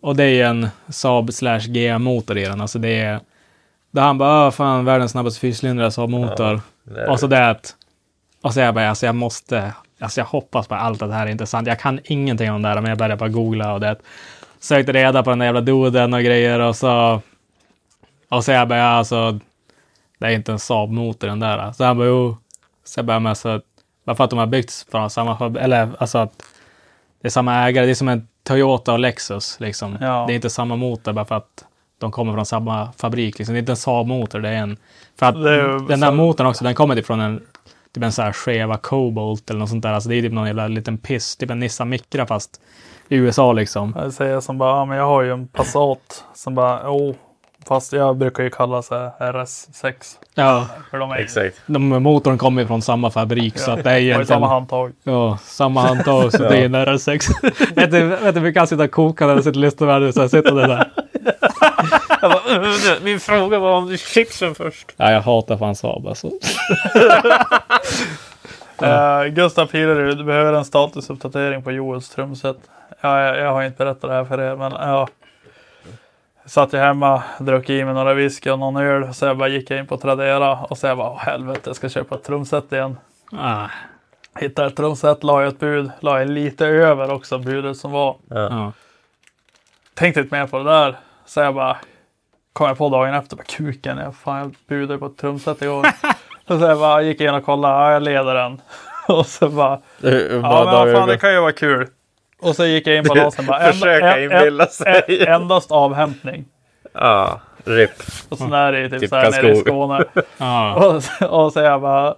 Och det är ju en Saab slash GM-motor i den. Alltså det är... Där han bara, "Åh, fan världens snabbaste fyrcylindrar Saab-motor. är och så det att... Och så jag bara, alltså jag måste... Alltså jag hoppas på allt att det här är intressant. Jag kan ingenting om det här, men jag började bara googla och det. Sökte reda på den där jävla doden och grejer och så... Och så jag bara, ja, alltså... Det är inte en Saab-motor den där. Så han bara, jo. Så jag bara, men alltså... Bara för att de har byggts från samma eller alltså att det är samma ägare. Det är som en Toyota och Lexus liksom. Ja. Det är inte samma motor bara för att de kommer från samma fabrik. Liksom. Det är inte en Saab-motor, det är en... För att är den där så- motorn också, den kommer från en typ en sån här Cheva Cobalt eller något sånt där. Alltså det är typ någon jävla liten piss, typ en Nissan Micra fast i USA liksom. Jag säger som bara, ja, men jag har ju en Passat som bara, oh, fast jag brukar ju kalla sig RS6. Ja, För de är ju- Exakt. de, motorn kommer från samma fabrik så att det är ju (laughs) egentligen... samma handtag. Ja, samma handtag så (laughs) det är en RS6. (laughs) vet du, vet du, vi kan sitta och koka när du sitter och lyssnar det så här sitter det där. Min fråga var om chipsen först. Ja, jag hatar fan Saab alltså. Uh, Gustav Pilerud, du behöver en statusuppdatering på Joels trumset. Ja, jag, jag har inte berättat det här för er, men ja. Satt jag hemma, drack i mig några whisky och någon öl. Så jag bara gick in på Tradera och så jag bara, "Åh, helvete, jag ska köpa ett trumset igen. Ah, Hittade ett trumset, la ett bud, la jag lite över också budet som var. ja. Tänkte inte mer på det där. Så jag bara, kom jag på dagen efter, bara kuken, jag, fan, jag budade på ett trumset igår. (laughs) så jag bara gick in och kollade, ja, jag leder den. (laughs) och så bara, Ja, men vad fan, det kan ju vara kul. Och så gick jag in på låsen bara. en- Försöka inbilla en- sig. en- Endast avhämtning. Ja, RIP. Och så där är det typ, Typ så här nere i. Skåne. Ja. (laughs) och, så- och så jag bara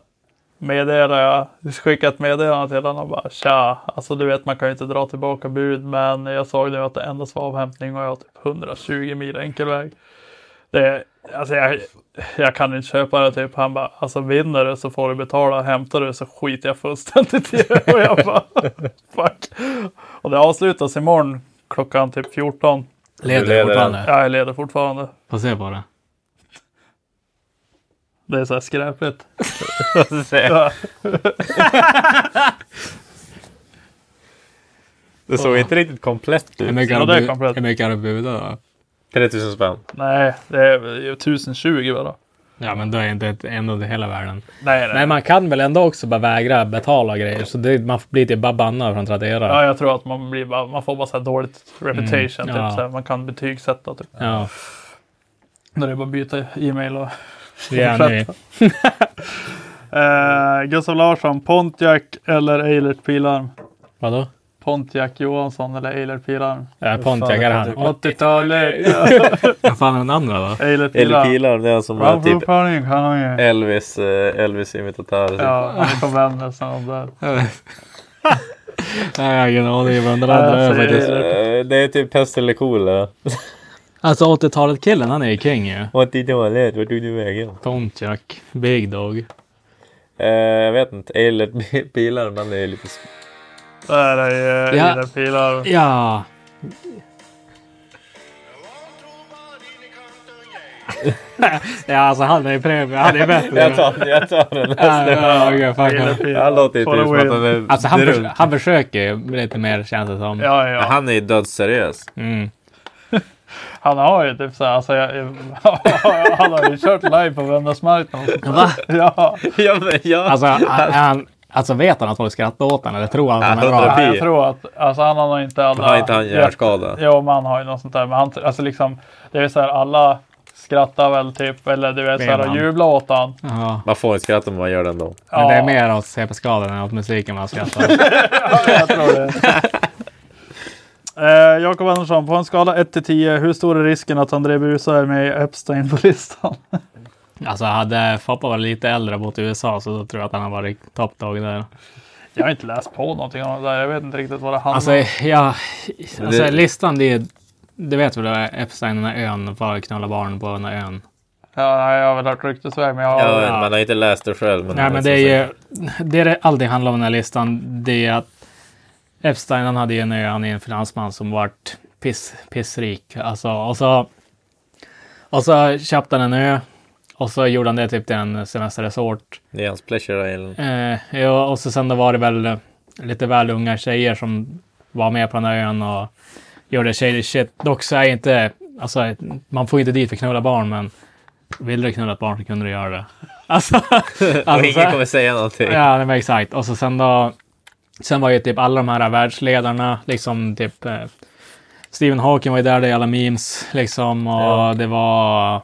meddelar jag. Skickade ett meddelande till honom och bara tja. Alltså du vet man kan ju inte dra tillbaka bud. Men jag såg nu att det endast var avhämtning och jag har typ 120 mil enkelväg. Det, alltså jag, jag kan inte köpa det typ. Han bara, alltså vinner du så får du betala. Hämtar du så skiter jag fullständigt i det. Och jag bara, (laughs) fuck. Och det avslutas imorgon klockan typ 14. Leder leder fortfarande. Ja, jag leder fortfarande. Får se på det. Det är så här skräpigt. (laughs) Det såg inte riktigt komplett Hur ut. mycket har du hur mycket har du budat då? 3000 spänn. Nej, det är ju 1020 bara. Ja, men då är inte ett- ändå det hela världen. Nej, nej. Men man kan väl ändå också bara vägra betala grejer. Så det, man blir typ bara bannad från Tradera. Ja, jag tror att man, blir bara, man får bara så här dåligt reputation. Mm, ja. typ, så här, man kan betygsätta typ. Ja, det är bara att byta e-mail och... det (laughs) nu. Eh, Gustav Larsson, Pontiac eller Eilert Pilarm? Vadå? Pontiac Johansson eller Eilert Pilarm? Ja, Pontiac är han. 80-talet! (laughs) Vad fan är den andra då? Eilert Eller Pilarm. pilar, det är han som var typ han ju. Elvis, eh, Elvis imitatör. typ. Ja, han Vännäs och sånt där. (laughs) Nej, jag har ingen aning vem den andra är Alltså, faktiskt. Eh, Det är typ pest eller kolera. (laughs) Alltså 80-talet killen, han är ju king ju. 80-talet, vart tog du vägen? Pontiac, Big Dog. Eh, jag vet inte, Eilert pilar, men det är lite... Där är ju Ja. Eilert Pilarm. Ja. ja, alltså han är premium. Han är bättre. Jag tar, jag tar den. Ja, han. Låter ju For typ som att han är Alltså han, förs- han försöker ju lite mer känns det som. Ja, ja. Han är ju dödsseriös. Mm. (laughs) Han har ju typ så här, alltså, jag, (laughs) han har ju kört live på Vännäsmarknaden. Va? Ja, ja, men ja. Alltså, han, han, alltså vet han att folk skrattar åt honom eller tror han att han är Ja, bra? hundra- jag tror att, alltså han har inte alla... Har inte han hjärnskada? Jo, men han har ju något sånt där. Men han, alltså liksom, det är så här, alla skrattar väl typ, eller du vet så här, och jublar åt han. Ja. Man får inte skratta men man gör det ändå. Men det är Ja. mer åt CP-skador än åt musiken man skrattar. (laughs) jag tror det. Eh, Jakob Andersson, på en skala 1 till 10, hur stor är risken att André Busa är med i Epstein på listan? (laughs) Alltså hade Foppa varit lite äldre och bott i USA så då tror jag att han har varit toppdog där. Jag har inte läst på någonting om det där. Jag vet inte riktigt vad det handlar Alltså, om. ja, alltså Det- listan det är, det vet väl Epstein, den här ön, far knulla barn på den här ön. Ja, jag har väl hört ryktesväg, men jag Ja, har... Man har inte läst det själv. Men Nej, men det är ju, det det allting handlar om den här listan, det är att Epstein, han hade ju en ö, han är en finansman som vart piss, pissrik. Alltså, och så, och så köpte han en ö och så gjorde han det typ till en semesterresort. Det är hans pleasure island. Eh, ja, och så sen då var det väl, lite väl unga tjejer som var med på den här ön och gjorde shady shit. Dock så är inte, alltså man får inte dit för knulla barn, men vill du knulla ett barn så kunde du göra det. (laughs) Alltså, (laughs) och alltså, ingen kommer säga någonting. Ja, det var exakt. Och så sen då, sen var ju typ alla de här världsledarna, liksom typ eh, Stephen Hawking var ju där, det är alla memes liksom och Ja. det var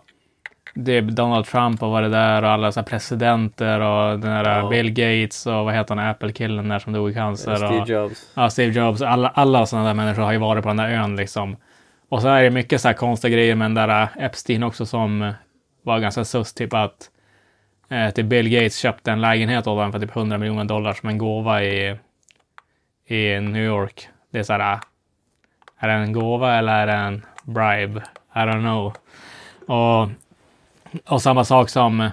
det, Donald Trump och var det där och alla så presidenter och den där Ja. Bill Gates och vad heter han, Apple-killen där som dog i cancer. Steve och, Jobs. Ja, Steve Jobs. Alla, alla sådana där människor har ju varit på den där ön liksom. Och så är det mycket så här konstiga grejer med den där äh, Epstein också som var ganska sus, typ att eh, typ Bill Gates köpte en lägenhet åt honom för typ 100 miljoner dollar som en gåva i, i New York. Det är så här, äh, är det en gåva eller är det en bribe? I don't know. Och, och samma sak som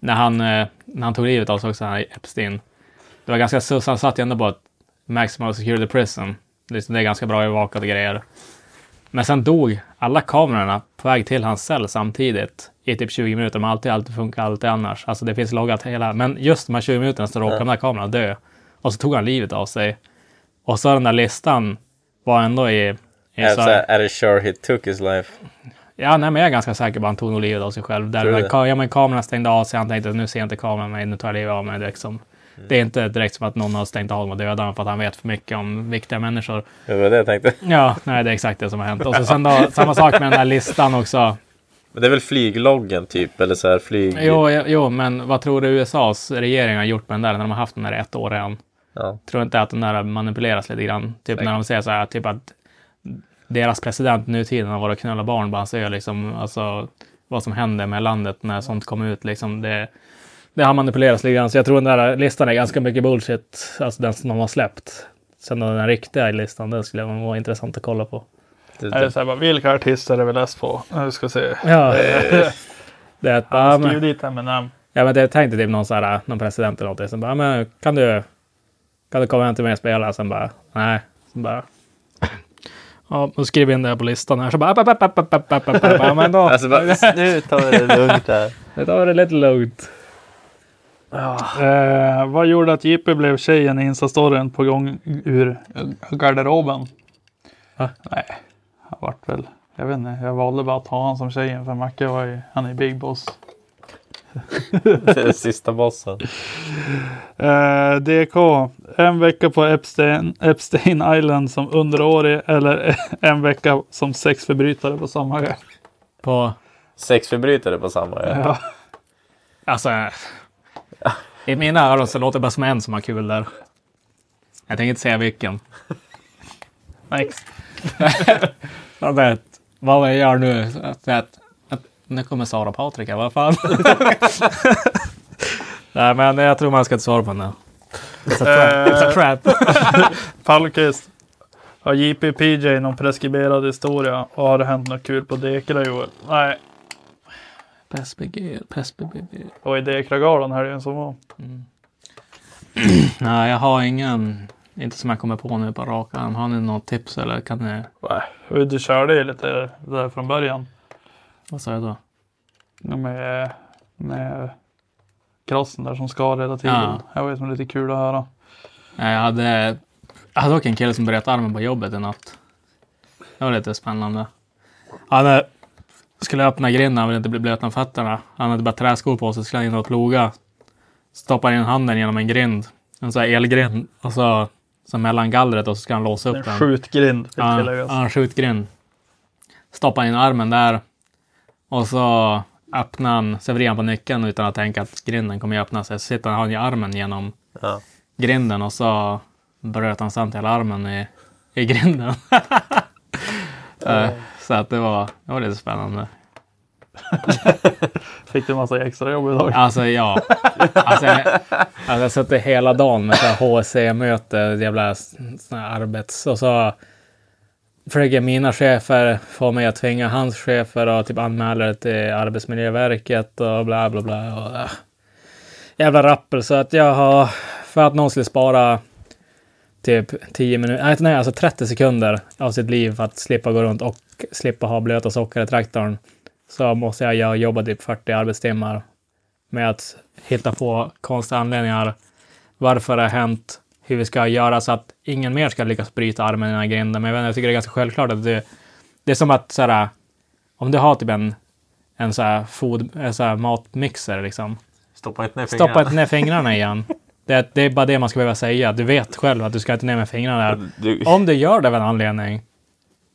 när han, eh, när han tog livet av sig också, han Epstein. Det var ganska sus, han satt ju ändå på ett Maximum Security Prison. Det det är ganska bra övervakade grejer. Men sen dog alla kamerorna på väg till hans cell samtidigt i typ 20 minuter. Har alltid, alltid funkat alltid annars. Alltså det finns loggat hela. Men just de här 20 minuterna så råkade de där kamerorna dö. Och så tog han livet av sig. Och så den där listan var ändå i... i så Alltså, här- är det sure he took his life? Ja, nej, men jag är ganska säker på att han tog nog livet av sig själv. Där ka- ja, men kameran stängde av sig. Han tänkte att nu ser inte kameran mig, nu tar jag livet av mig. Liksom. Mm. Det är inte direkt som att någon har stängt av honom och dödat honom för att han vet för mycket om viktiga människor. Det var det jag tänkte. Ja, nej, det är exakt det som har hänt. Och så sen då, samma sak med den där listan också. Men det är väl flygloggen typ? Eller så här flyg... Jo, jo, jo, men vad tror du USAs regering har gjort med den där när de har haft den där ett år redan? Ja. Tror inte att den där manipuleras lite grann? Typ när de säger så här, typ att deras president i nutiden har varit och knullat barn hans ö, liksom, alltså vad som händer med landet när sånt kommer ut, liksom, det, det har manipulerats lite grann. Så jag tror den där listan är ganska mycket bullshit, alltså den som de har släppt. Sen då den riktiga listan, den skulle vara intressant att kolla på. Det, Är det så här, bara, vilka artister är vi läst på? Nu ska se. Ja, det är (laughs) ett, ja, Skriv men, dit Eminem. ja, men det tänkte typ någon, så här, någon president eller någonting, som bara, men kan du, kan du komma hem till mig och spela? Sen bara, nej. Sen bara, Ja, nu skrev jag in det här på listan här så bara... Alltså bara, nu tar vi det lugnt här. (laughs) Nu tar vi det lite lugnt. Ja. Eh, vad gjorde att Jippi blev tjejen i Insta-storyn på gång ur garderoben? Ha? Nej, han vart väl... Jag vet inte, jag valde bara att ha honom som tjejen för Macke var ju, han är big boss. (laughs) Det är sista bossen. Eh, DK, en vecka på Epstein, Epstein Island som underårig eller (laughs) en vecka som sexförbrytare på samma gång. På, Sexförbrytare på samma ö. Ja. alltså, i mina öron så låter det bara som en som har kul där. Jag tänker inte säga vilken. Next. (laughs) Vad jag gör nu. Att, nu kommer Sara Patrik här, vad fan. (laughs) Nej, men jag tror man ska inte svara på den. It's a trap. It's. (laughs) Palmqvist. Har JP PJ någon preskriberad historia och har det hänt något kul på Dekra Joel? Nej, PSBG, och i Dekra-galan helgen som var. (clears throat) Nej, jag har ingen. Inte som jag kommer på nu på rak arm. Har ni något tips eller kan ni? Nej, Du körde ju lite där från början. Vad sa jag då? Med, med crossen där som skar hela tiden. Ja. Det var ju som lite kul att höra. Jag hade, jag hade dock en kille som bröt armen på jobbet en natt. Det var lite spännande. Han skulle öppna grinden, han ville inte bli blöt om fötterna. Han hade bara träskor på sig, skulle han in och ploga. Stoppar in handen genom en grind. En sån här elgrind. Och så, så mellan gallret och så ska han låsa upp En den. skjutgrind Ja, tilläggas. ja, en skjutgrind. Stoppar in armen där. Och så öppnar han, så vrider han på nyckeln utan att tänka att grinden kommer att öppna sig. Så sitter han i armen genom Ja. grinden och så bröt han sönder hela armen i, i grinden. (laughs) Eh, så att det var, det var lite spännande. (laughs) Fick du massa extra jobb idag? Alltså ja. Alltså, jag, alltså, jag suttit hela dagen med HSC-möte, jävla arbets... Och så försöker mina chefer få mig att tvinga hans chefer och typ anmäla det till Arbetsmiljöverket och bla bla bla. Och, äh, jävla rappel. Så att jag har, för att någon skulle spara typ 10 minuter, nej, äh, nej alltså 30 sekunder av sitt liv för att slippa gå runt och slippa ha blöta sockor i traktorn. Så måste jag jobba typ 40 arbetstimmar med att hitta på konstiga anledningar. Varför det har hänt, hur vi ska göra så att ingen mer ska lyckas bryta armen i den här grinden. Men jag, vet, inte, jag tycker det är ganska självklart att det, det är som att så här, om du har typ en, en så här, food, en så här matmixer liksom. Stoppa inte ner fingrarna. Stoppa inte ner fingrarna igen. Det, det är bara det man ska behöva säga. Du vet själv att du ska inte ner med fingrarna där. Du, Om du gör det av en anledning,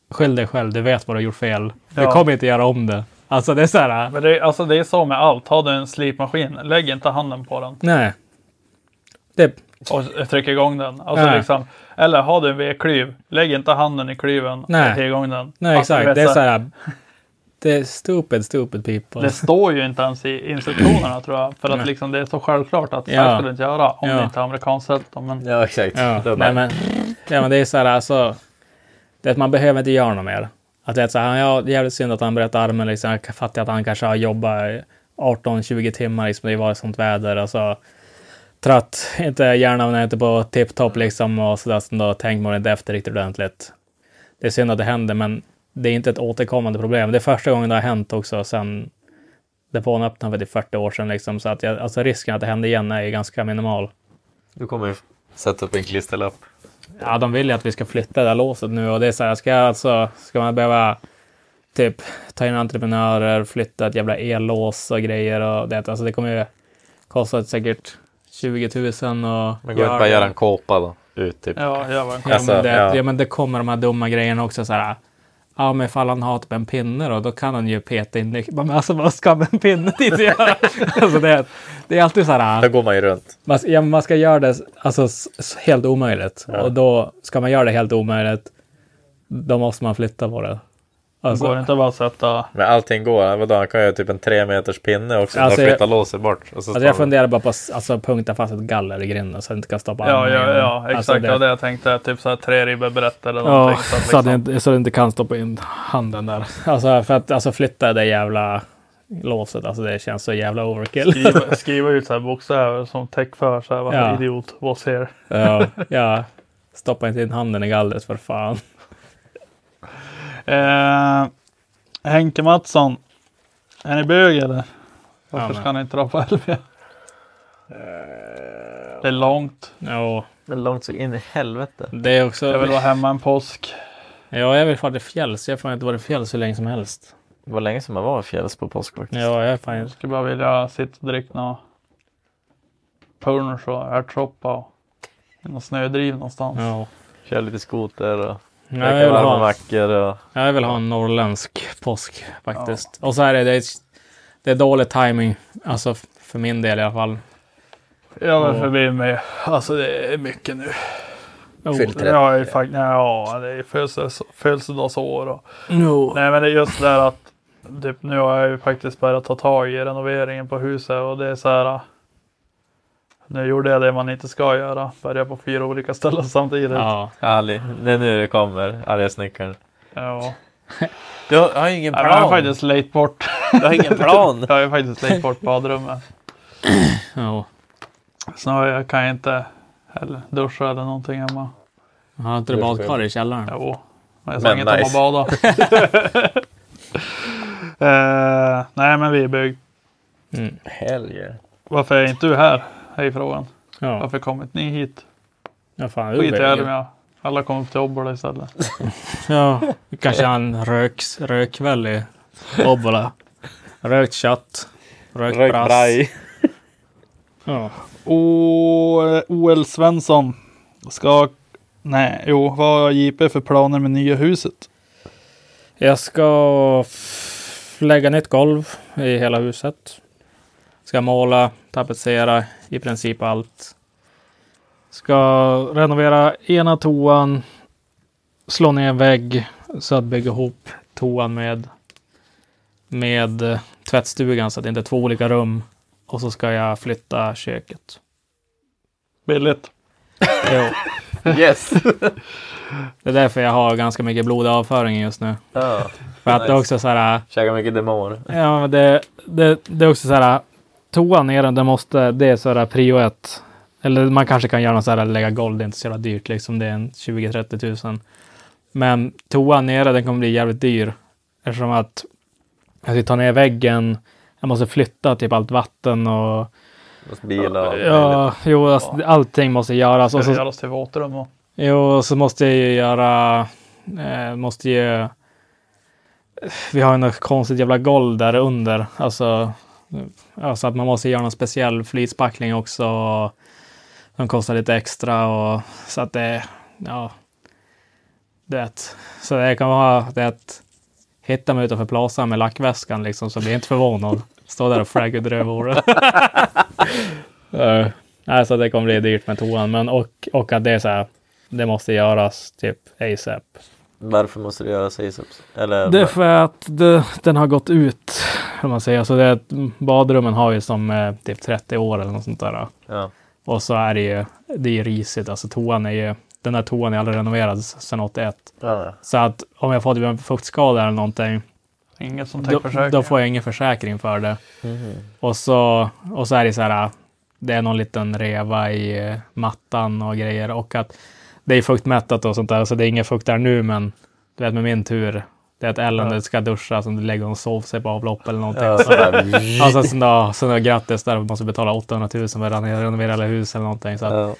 skyll dig själv. Du vet vad du har gjort fel. Du Ja. kommer inte göra om det. Alltså det är så här, Men det, är- alltså det är så med allt. Har du en slipmaskin, lägg inte handen på den nej. Det, och tryck igång den. Alltså liksom, eller har du en V-klyv, lägg inte handen i klyven Nej. och ta igång den. nej Alltså, exakt. vet Det är så här. Det är stupid, stupid people. Det står ju inte ens i instruktionerna tror jag. För att liksom det är så självklart att så Ja. här ska du inte göra om Ja. det inte är amerikanskt sätt. Men ja, exakt. Ja, bara- nej, men, ja, men det är så här, alltså. Det att man behöver inte göra något mer. Att det är så här, ja, det är jävligt synd att han bröt armen. Liksom. Jag fattar att han kanske har jobbat i 18-20 timmar. Liksom. Det var sånt väder. Alltså, trött, inte hjärnan är inte på tipptopp liksom. Och så där, så då tänker man inte efter riktigt ordentligt. Det är synd att det händer, men det är inte ett återkommande problem. Det är första gången det har hänt också sen depån öppnade för typ 40 år sedan. Liksom. Så att jag, alltså risken att det händer igen är ganska minimal. Du kommer ju sätta upp en klisterlapp. Ja, de vill ju att vi ska flytta det där låset nu och det är så här, ska jag alltså, ska man behöva typ ta in entreprenörer, flytta ett jävla ellås och grejer och det, alltså det kommer ju kosta säkert 20 000 och Men inte göra bara göra en kåpa då? Ut typ. ja, jag var en Ja, Alltså, men det, ja. ja. men det kommer de här dumma grejerna också så här. Ja, men ifall han har typ en pinne då, då kan han ju peta in. Men alltså vad ska med en pinne till göra? (laughs) alltså det, det är alltid så här. Då går man ju runt. Man, ja, man ska göra det alltså, helt omöjligt. Ja. Och då ska man göra det helt omöjligt, då måste man flytta på det. Alltså, Går det inte bara att sätta... Men allting går. Vadå, han kan ju typ en tre meters pinne också. Alltså, Alltså, jag- flytta låset bort. Och så alltså, jag funderar bara på att alltså, punkta fast ett galler i grinden så att inte kan stoppa Ja, ja, ja, exakt. Alltså, det det, var det jag tänkte. Typ så här tre ribbor brett eller Ja, någonting. så att så, att liksom, inte, så att inte kan stoppa in handen där. Alltså för att alltså, flytta det jävla låset, alltså det känns så jävla overkill. skriva, (laughs) skriva ut så här bokstäver som täck för så här. Vad Ja. idiot was here. ja, ja, stoppa inte in handen i gallret för fan. Eh, Henke Mattsson. Är ni bög eller? Varför men. ska ni inte dra på LV? Det är långt. Ja, Det är långt så in i helvete. det är också... Jag vill vara hemma en påsk. Ja, jag vill fara till fjälls. Jag har inte varit i fjälls hur länge som helst. Det var länge sedan man var i fjälls på påsk faktiskt. Ja, jag är fan... Jag skulle bara vilja sitta och dricka något punsch och ärtsoppa och någon snödriv någonstans. Ja. Kör lite skoter och Ja, käka jag, vill ha, och... jag vill ha en norrländsk påsk faktiskt. Och så är det, det är, det är dålig timing. Alltså för min del i alla fall. Jag var Och- förbi mig. Alltså det är mycket nu. Oh, Fyllt rätt. Jag är faktiskt, ja det är födelsedags, födelsedagsår och no. Nej men det är just det där att typ, nu har jag ju faktiskt börjat ta tag i renoveringen på huset och det är så här. Nu gjorde jag det man inte ska göra. Börja på fyra olika ställen samtidigt. Ja. Ali, det är nu det kommer. Arga snickaren. ja. Du har, har ingen men jag har faktiskt lejt bort. Du har ingen plan. (laughs) jag har faktiskt lejt bort badrummet. (clears throat) ja. Jag kan jag inte heller duscha eller någonting hemma. Har inte du badkar i källaren? Jo. Men jag sa inget om nice. att bada. (laughs) (laughs) eh, nej men vi är bygg. Mm. Helger. Varför är inte du här? Är frågan. Ja. Varför kommer inte ni hit? Ja, fan. Skit i jag. Alla kommer upp till Obbola istället. (laughs) Ja. Kanske han röks, rökkväll i Obbola. Rökt kött. Rökt Rökt brass. braj. (laughs) Ja. Och OL Svensson ska... Nej, jo, vad har JP för planer med nya huset? Jag ska lägga nytt golv i hela huset. Ska måla, tapetsera, i princip allt. Ska renovera ena toan, slå ner en vägg så att bygga ihop toan med, med eh, tvättstugan så att det inte är två olika rum. Och så ska jag flytta köket. Billigt. Jo, (laughs) Yes. (laughs) det är därför jag har ganska mycket blodavföring just nu. ja. För att det är Nice. också så här Käkar mycket demor. Ja, men det, det, det är också så här. Toan nere, det måste, det är så här prio ett. Eller man kanske kan göra något så här, lägga golv, det är inte så jävla dyrt liksom. Det är en 20-30 tusen. Men toan nere, den kommer bli jävligt dyr. Eftersom att jag ska ta ner väggen, jag måste flytta typ allt vatten och Måste bilar och Ja, jo, alltså, allting måste göras. Ska Och det så, göras till våtrum och jo, så måste jag ju göra... Eh, måste ju... Vi har ju något konstigt jävla golv där under. Alltså, alltså att man måste göra någon speciell flispackling också. Och de kostar lite extra och så att det... Ja. Det. Så det kan vara det att hitta mig utanför Plaza med lackväskan liksom så blir jag inte förvånad. Stå där och flagga drövor. uh, alltså det kommer bli dyrt med toan. Men och, och att det är så här. Det måste göras typ ASAP. Varför måste det göras ASAPs? Eller? Det är för att det, den har gått ut. Kan man säga. Så det, badrummen har ju som eh, typ 30 år eller något sånt där. Ja. Och så är det ju, det är ju risigt. Alltså toan är ju, den där toan är aldrig renoverad sedan 81. Ja, Så att om jag får typ en fuktskada eller någonting. inget Då, täcker försäkring. då får jag ingen försäkring för det. Mhm. Och, så, och så är det så här. Det är någon liten reva i eh, mattan och grejer. Och att det är fuktmättat och sånt där. Så det är ingen fukt där nu. Men du vet med min tur. Det är att Ellen Ja. ska duscha som du lägger och sover sig på avlopp eller någonting. Ja, så, sådär. alltså så då, grattis där. Måste betala 800 000 för att renovera hela hus eller någonting. Så att, Ja.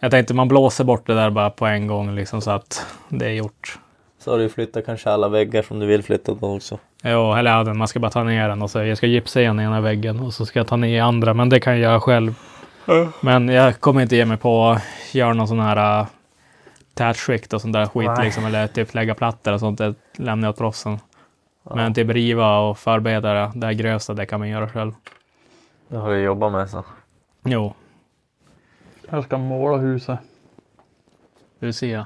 Jag tänkte man blåser bort det där bara på en gång liksom så att det är gjort. Så har du flyttat kanske alla väggar som du vill flytta då också. Jo, eller ja, man ska bara ta ner den och så jag ska gipsa igen ena väggen och så ska jag ta ner andra, men det kan jag göra själv. Men jag kommer inte ge mig på att göra någon sån här uh, tätskikt och sånt där skit Nej. liksom, eller typ lägga plattor och sånt, det lämnar jag åt proffsen. Men typ riva och förbereda det, det grövsta, det kan man göra själv. Det har du jobbat med så. Jo, Jag ska måla huset. du ser jag.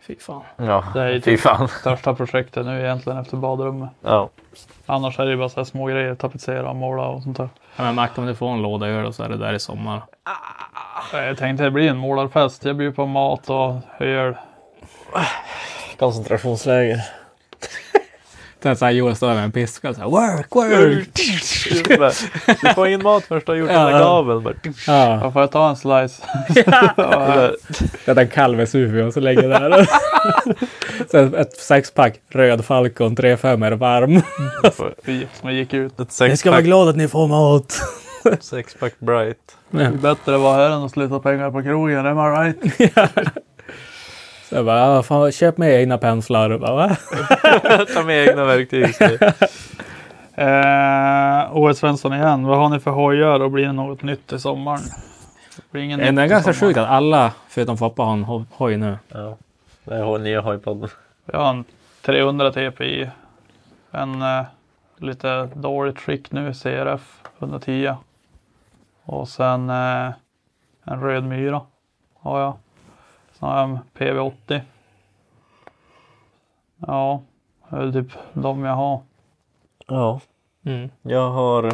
Fy fan. Ja, Det är ju typ fan. (laughs) största projektet nu egentligen efter badrummet. Ja. Annars är det ju bara så här små grejer, tapetsera och måla och sånt där. Ja, men Mac, om du får en låda öl så är det där i sommar. Jag tänkte det blir en målarfest. Jag bjuder på mat och öl. Koncentrationsläger. (laughs) Det är så här Joel står där med en piska och så här, work, work. du får in mat först du har gjort Ja. den där gaveln. Ja, Ja, får jag ta en slice? (laughs) (laughs) det är en kalves huvud och så lägger jag där. Sen ett sexpack röd Falcon 35 varm. Vi som gick ut. Ett Jag ska vara sexpack, glad att ni får mat. sexpack bright. Det är bättre att vara här än att sluta pengar på krogen, am I right? (laughs) Så jag bara, ja, fan, köp med egna penslar. Och bara? (laughs) Ta med egna verktyg. Eh, OS Svensson igen. Vad har ni för hojar och blir det något nytt i sommaren? Det blir ingen Det är ganska sjukt att alla förutom Foppa har en ho- hoj nu. ja. Det är nya hojpodden. Jag har en 300 TPI. En eh, lite dålig trick nu, CRF 110. Och sen eh, en röd myra har jag. Sen har jag en PV80. Ja, det är typ de jag har. Ja. Mm. Jag har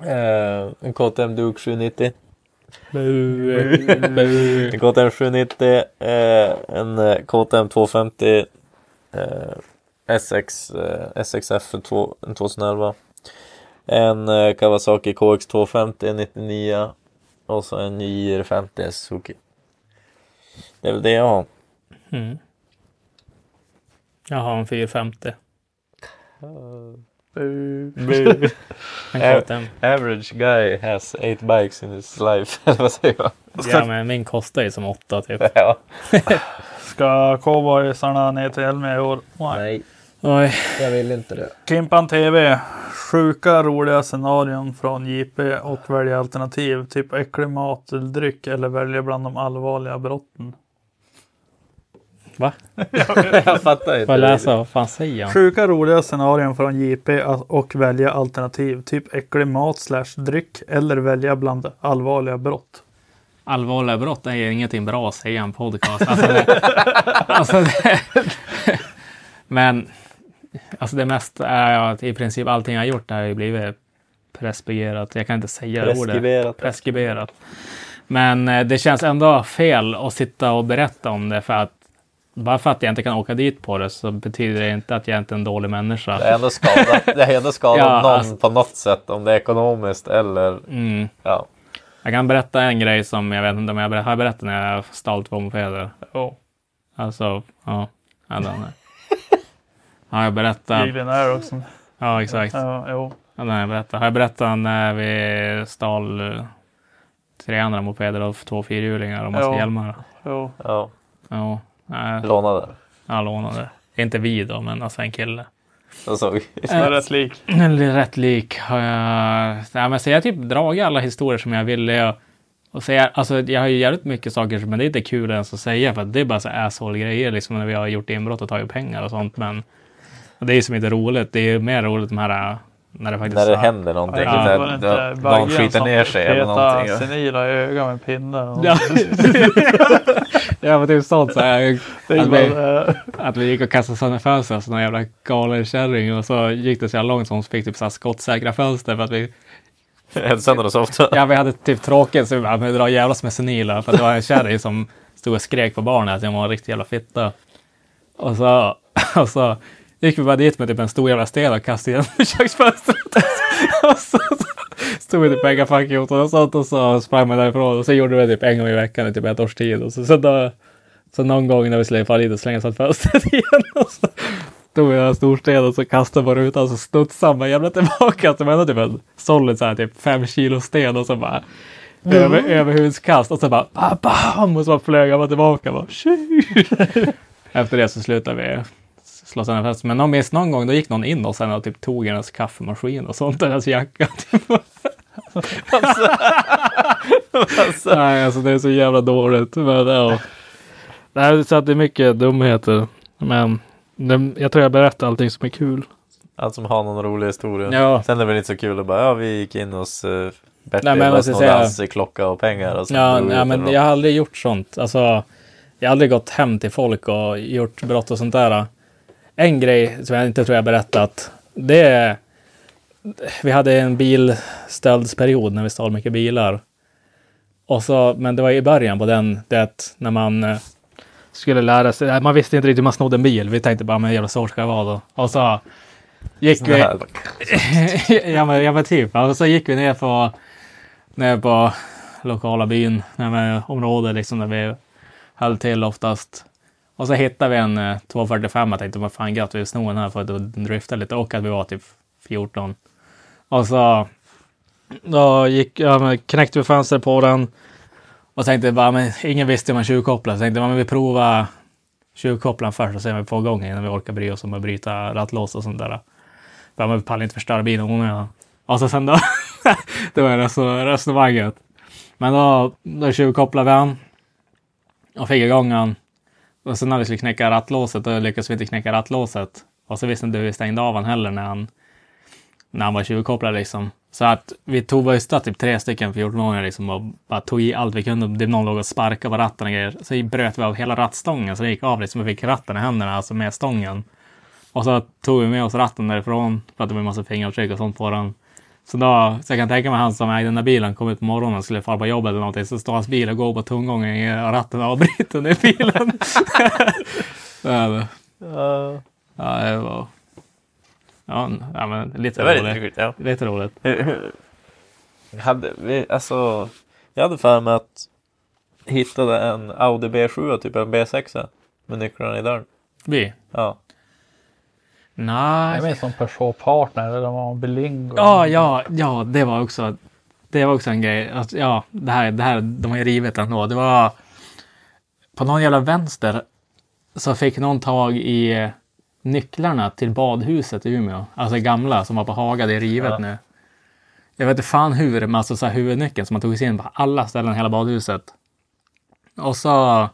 eh, en KTM Duke 790. Bu, bu. En KTM 790. Eh, en eh, KTM 250. Eh, SX, eh, SXF 2, en 2011. En eh, Kawasaki KX 250 99. Och så en JR50 Suzuki. Det är väl det jag har. Mm. Jag har en 450. En Äh. KTM. Average guy has eight bikes in his life. (laughs) Vad säger man? Ja, men min kostar ju som åtta typ. (laughs) Ja. (laughs) Ska cowboysarna ner till Elmia i år? Nej, Oj. jag vill inte det. Kimpan TV. Sjuka roliga scenarion från JP och välja alternativ. Typ äcklig mat eller dryck eller välja bland de allvarliga brotten. Va? (laughs) jag fattar inte. Får jag läsa? Vad fan säger han? Sjuka roliga scenarion från JP och välja alternativ. Typ äcklig mat slash dryck eller välja bland allvarliga brott. Allvarliga brott är ju ingenting bra att säga i en podcast. Alltså det, (laughs) alltså det, (laughs) men alltså det mesta är att i princip allting jag har gjort har ju blivit preskriberat. Jag kan inte säga ordet. Preskriberat. Men eh, det känns ändå fel att sitta och berätta om det för att bara för att jag inte kan åka dit på det så betyder det inte att jag inte är en dålig människa. Det är ändå skadat, det är ändå skadat (laughs) Ja, någon alltså- på något sätt. Om det är ekonomiskt eller Mm. ja. Jag kan berätta en grej som jag vet inte om jag har berättat när jag stal två mopeder. Oh. Alltså, ja. ja Ja, jag berättar. Giglen är också. Ja, exakt. Ja, jo. Ja, den har jag berättat. Har jag berättat när vi stal eh, tre andra mopeder och två fyrhjulingar och massa Ja. hjälmar? Jo. Ja, Ja, nej, lånade. jag lånade. Inte vi då, men alltså en kille. Jag såg. (laughs) Är rätt lik. Rätt lik har jag. Nej, men så jag har typ dragit alla historier som jag ville. Jag, och säga, alltså, jag har ju jävligt mycket saker, men det är inte kul ens att säga för att det är bara så asshole-grejer liksom när vi har gjort inbrott och tagit pengar och sånt. Men och det är ju som inte roligt. Det är ju mer roligt de här när det faktiskt När det händer någonting. Ja, var inte någon skiter som ner sig eller någonting. senila i ögat med pinne? Och Ja, (laughs) ja men typ sånt så här, det är att, vi, att vi gick och kastade sönder fönster, så någon jävla galen kärring och så gick det så jävla långt så hon fick typ så här skottsäkra fönster för att vi och så ofta. Ja, vi hade typ tråkigt så vi bara, men dra jävlas med senila. För det var en kärring som stod och skrek på barnen att jag var en riktig jävla fitta. Och så, och så gick vi bara dit med typ en stor jävla sten och kastade igen i (laughs) köksfönstret. och så, så stod vi typ fuck you och sånt och så sprang man därifrån. Och så gjorde vi det typ en gång i veckan i typ ett års tid. Och så, så, då, så någon gång när vi skulle fara dit och slänga satt fönstret (laughs) igen. Och så tog vi en stor sten och så kastade på rutan och så studsade man jävla tillbaka. Så ändå typ en solid så här, typ fem kilo sten och så bara över, överhudskast och så bara ba, bam och så bara flög bara tillbaka. Bara. (laughs) Efter det så slutade vi slå sönder fönstret. Men någon, minst någon gång då gick någon in och sen och typ tog hennes kaffemaskin och sånt hennes jacka. (laughs) Typ. Nej, alltså det är så jävla dåligt. Men, ja. Nej, så att det är mycket dumheter. Men det, jag tror jag berättar allting som är kul. Allt som har någon rolig historia. Ja. Sen är det väl inte så kul att bara, ja vi gick in hos uh, Bertil Nej, men och snodde hans klocka och pengar. Och Ja, ja men jag har aldrig gjort sånt. Alltså, jag har aldrig gått hem till folk och gjort brott och sånt där. En grej som jag inte tror jag berättat. Det är... Vi hade en bilstöldsperiod när vi stal mycket bilar. Och så, men det var i början på den, det när man eh, skulle lära sig. Man visste inte riktigt hur man snodde en bil. Vi tänkte bara, men jävla svårt ska det vara då. Och så gick vi... (laughs) ja, men, ja men typ. Och så gick vi ner på, ner på lokala byn, området liksom där vi höll till oftast. Och så hittade vi en eh, 245 jag tänkte vad fan gött vi snor den här för att drifta lite och att vi var typ 14. Och så då gick, ja, knäckte vi fönster på den. Och tänkte bara, men ingen visste hur man tjuvkopplar. Så tänkte man, men vi provar tjuvkopplaren först och se om vi får igång innan vi orkar bry oss om att bryta rattlås och sånt där. För man pallar inte förstöra bilen i onödan. Och så sen då, (laughs) det var reso- resonemanget. Men då, då tjuvkopplade vi han och fick igång han. Och sen när vi skulle knäcka rattlåset, då lyckades vi inte knäcka rattlåset. Och så visste inte hur vi stängde av han heller när han, när han var tjuvkopplad liksom. Så att vi tog var typ tre stycken 14-åringar liksom och bara tog i allt vi kunde. Det någon låg och sparkade på ratten och grejer. Så bröt vi av hela rattstången så det gick av liksom. Vi fick ratten i händerna, alltså med stången. Och så tog vi med oss ratten därifrån för att det var en massa fingeravtryck och sånt på den. Så, då, så jag kan tänka mig han som ägde den där bilen kom ut på morgonen och skulle fara på jobbet eller någonting. Så står hans bil och går på tomgången och ratten avbruten i bilen. (laughs) ja, det- Ja, ja, det var... Ja, ja men lite lite roligt. roligt. Ja. Lite roligt. Jag hade, vi, alltså, jag hade för mig att hittade en Audi B7, typ en B6 med nycklarna i dörren. Vi? Ja. Nej. Jag minns som Peugeot Partner eller var en Belingo. Ja, ja, ja, det var också, det var också en grej. Alltså, ja, det här, det här, de har ju rivit ändå. Det var på någon jävla vänster så fick någon tag i nycklarna till badhuset i Umeå. Alltså gamla som var på Haga, det är rivet Ja. nu. Jag vet inte fan hur, men alltså så här huvudnyckeln som man tog sig in på alla ställen i hela badhuset. Och så,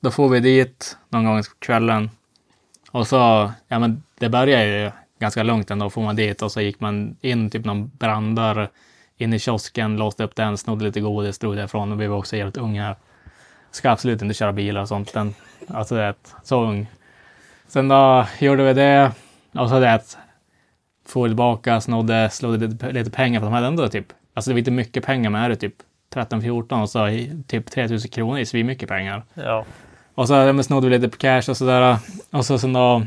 då får vi dit någon gång på kvällen. Och så, ja men det började ju ganska lugnt ändå, får man dit och så gick man in typ någon branddörr in i kiosken, låste upp den, snodde lite godis, drog därifrån och vi var också jävligt unga. Ska absolut inte köra bilar och sånt. Den, alltså det, så ung. Sen då gjorde vi det och så det for tillbaka, snodde, snodde lite, lite pengar för de hade ändå typ, alltså det var inte mycket pengar men är det typ 13-14 och så typ 3000 kronor är mycket pengar. Ja. Och så ja, snodde vi lite cash och sådär. Och så sen då,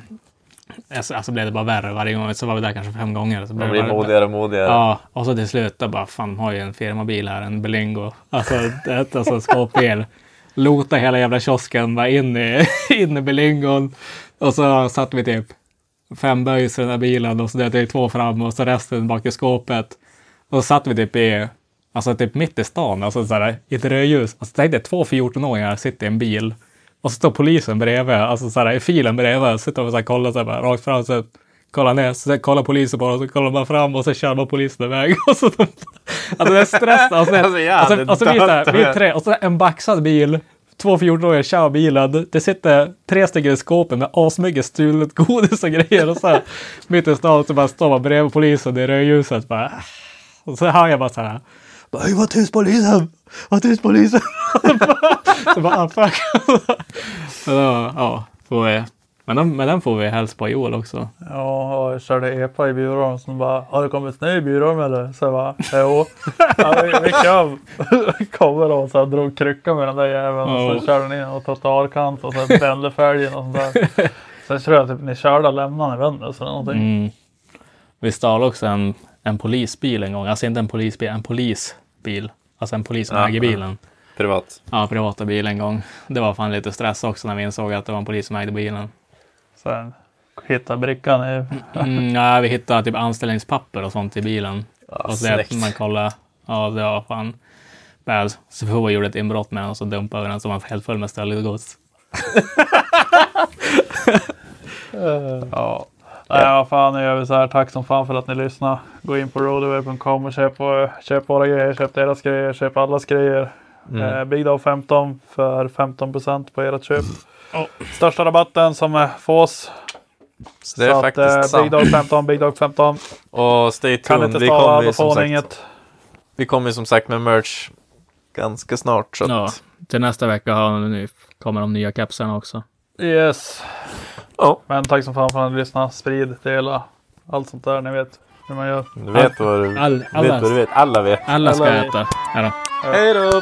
alltså, alltså blev det bara värre varje gång. Så var vi där kanske fem gånger. Så Man blev blir det bara- modigare och modigare. Ja, och så till slut då bara, fan har ju en firmabil här, en Belingo. Alltså, det, alltså skåpbil. Lota hela jävla kiosken, bara in i, (laughs) in i Belingon. Och så satt vi typ fem böjs i den där bilen och så det är två fram och så resten bak i skåpet. Och så satt vi typ i, alltså typ mitt i stan, alltså så här, i ett rödljus. Alltså tänk dig två 14-åringar sitter i en bil och så står polisen bredvid, alltså så här, i filen bredvid. Sitter och så här, kollar så här, bara, rakt fram, så kollar ner, så kollar polisen på dem, så kollar man fram och så kör man polisen iväg. (laughs) Och så alltså det är stress. Alltså, jag och hade sen, och så vi, här, är tre, och så en baxad bil. Två 14-åringar kör bilen. Det sitter tre stycken i skåpet med asmycket stulet godis och grejer. Och så här, mitt i stan så bara står man bredvid polisen i rödljuset. Bara, och så hör jag bara så här. Bara, "Hej, Var tyst polisen! Var tyst polisen! (laughs) så bara, ah, fuck. så då, ja, får vi. Men, den, men den får vi hälsa på Joel också. Ja, och jag körde EPA i. Så de bara, har det kommit snö i Bjurholm eller? Så jag bara, jo. (laughs) ja, vi, vi kör. Kommer och så drog kryckan med den där jäveln. Och Ja. så körde ni och trottoarkant och så vände fälgen och sånt där. Sen tror jag typ ni körde och lämnade ni vände eller någonting. Mm. Vi stal också en, en polisbil en gång. Alltså inte en polisbil, en polisbil. Alltså en polis som Ja, äger ja. bilen. Privat. Ja, privata bil en gång. Det var fan lite stress också när vi insåg att det var en polis som ägde bilen. Sen hittade brickan i... Mm, ja, vi hittade typ anställningspapper och sånt i bilen. Ja, och så det, man kollade. Ja, det var fan bad. Så vi gjorde ett inbrott med den och så dumpade vi den så man var helt full med stöldgods. (laughs) Ja. Nej, vad fan, nu gör vi så här. Tack som fan för att ni lyssnade. Gå in på roadaway.com och köp, köp våra grejer, köp deras grejer, köp allas grejer. Eh, Big Dog 15 för 15% på ert köp. Största rabatten som fås. Så det är så faktiskt att, eh, sant. Big Dog 15, Big Dog 15. Och stay Kan tuned. inte Vi stava, då som får ni sagt, inget. vi kommer som sagt med merch ganska snart. Så att, Ja, till nästa vecka har ni, kommer de nya kapslarna också. Yes. Ja, Men tack som fan för att ni lyssnade. Sprid, dela. Allt sånt där ni vet hur man gör. du vet vad du, All- vet alla- vad du vet. Alla vet. Alla ska Alla vet. äta. Hej då!